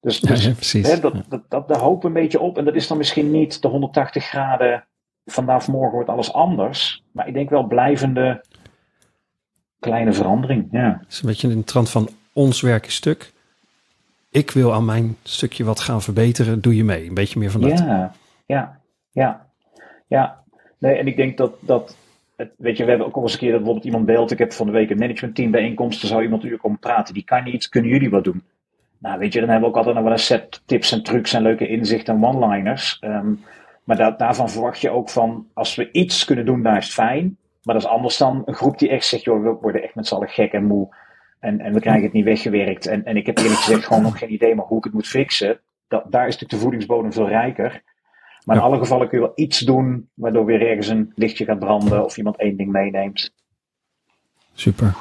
Dus, dus ja, precies. Hè, dat, dat, dat, daar hopen een beetje op. En dat is dan misschien niet de 180 graden vandaag morgen wordt alles anders. Maar ik denk wel blijvende kleine verandering. Ja. Het is een beetje in de trant van ons werk stuk. Ik wil aan mijn stukje wat gaan verbeteren. Doe je mee? Een beetje meer van dat. Ja, ja, ja. ja. Nee, en ik denk dat, dat het, weet je, we hebben ook al eens een keer dat bijvoorbeeld iemand belt. Ik heb van de week een managementteam bijeenkomst. Er zou iemand natuurlijk komen praten. Die kan niet. Kunnen jullie wat doen? Nou, weet je, dan hebben we ook altijd nog wel een set tips en trucs en leuke inzichten en one-liners. Um, maar daarvan verwacht je ook van, als we iets kunnen doen, dan is het fijn. Maar dat is anders dan een groep die echt zegt, joh, we worden echt met z'n allen gek en moe. En, en we krijgen het niet weggewerkt. En, en ik heb eerlijk gezegd gewoon nog geen idee maar hoe ik het moet fixen. Dat, daar is natuurlijk de voedingsbodem veel rijker. Maar in alle gevallen kun je wel iets doen, waardoor weer ergens een lichtje gaat branden of iemand één ding meeneemt. Super.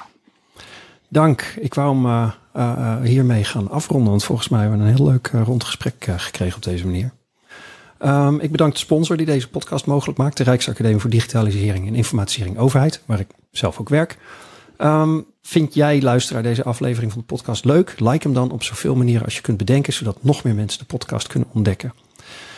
dank. Ik wou hem uh, uh, hiermee gaan afronden, want volgens mij hebben we een heel leuk rond gesprek gekregen op deze manier. Um, ik bedank de sponsor die deze podcast mogelijk maakt, de Rijksacademie voor Digitalisering en Informatisering Overheid, waar ik zelf ook werk. Um, vind jij, luisteraar, deze aflevering van de podcast leuk? Like hem dan op zoveel manieren als je kunt bedenken, zodat nog meer mensen de podcast kunnen ontdekken.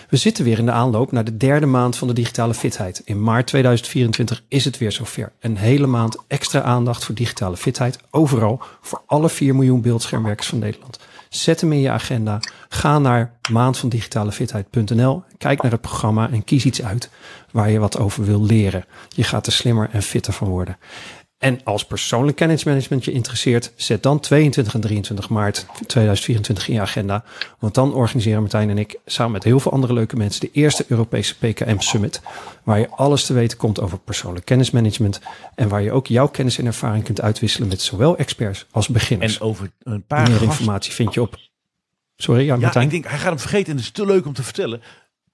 We zitten weer in de aanloop naar de derde maand van de digitale fitheid. In maart 2024 is het weer zover. Een hele maand extra aandacht voor digitale fitheid. Overal voor alle 4 miljoen beeldschermwerkers van Nederland. Zet hem in je agenda. Ga naar maandvandigitalefitheid.nl. Kijk naar het programma en kies iets uit waar je wat over wil leren. Je gaat er slimmer en fitter van worden. En als persoonlijk kennismanagement je interesseert, zet dan 22 en 23 maart 2024 in je agenda. Want dan organiseren Martijn en ik samen met heel veel andere leuke mensen de eerste Europese PKM Summit. Waar je alles te weten komt over persoonlijk kennismanagement. En waar je ook jouw kennis en ervaring kunt uitwisselen met zowel experts als beginners. En over een paar Meer informatie vind je op. Sorry, ja, Martijn. Ja, ik denk, hij gaat hem vergeten en het is te leuk om te vertellen.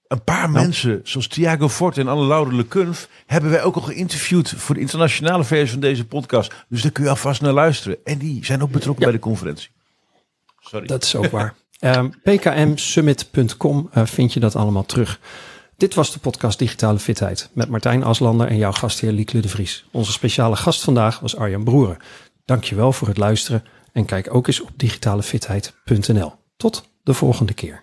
Een paar nou. mensen, zoals Thiago Fort en Anne-Laure Lekunf, hebben wij ook al geïnterviewd voor de internationale versie van deze podcast. Dus daar kun je alvast naar luisteren. En die zijn ook betrokken bij de conferentie. Sorry. Dat is ook waar. Um, pkmsummit.com uh, vind je dat allemaal terug. Dit was de podcast Digitale Fitheid met Martijn Aslander en jouw gastheer Lieke de Vries. Onze speciale gast vandaag was Arjan Broeren. Dankjewel voor het luisteren en kijk ook eens op digitalefitheid.nl. Tot de volgende keer.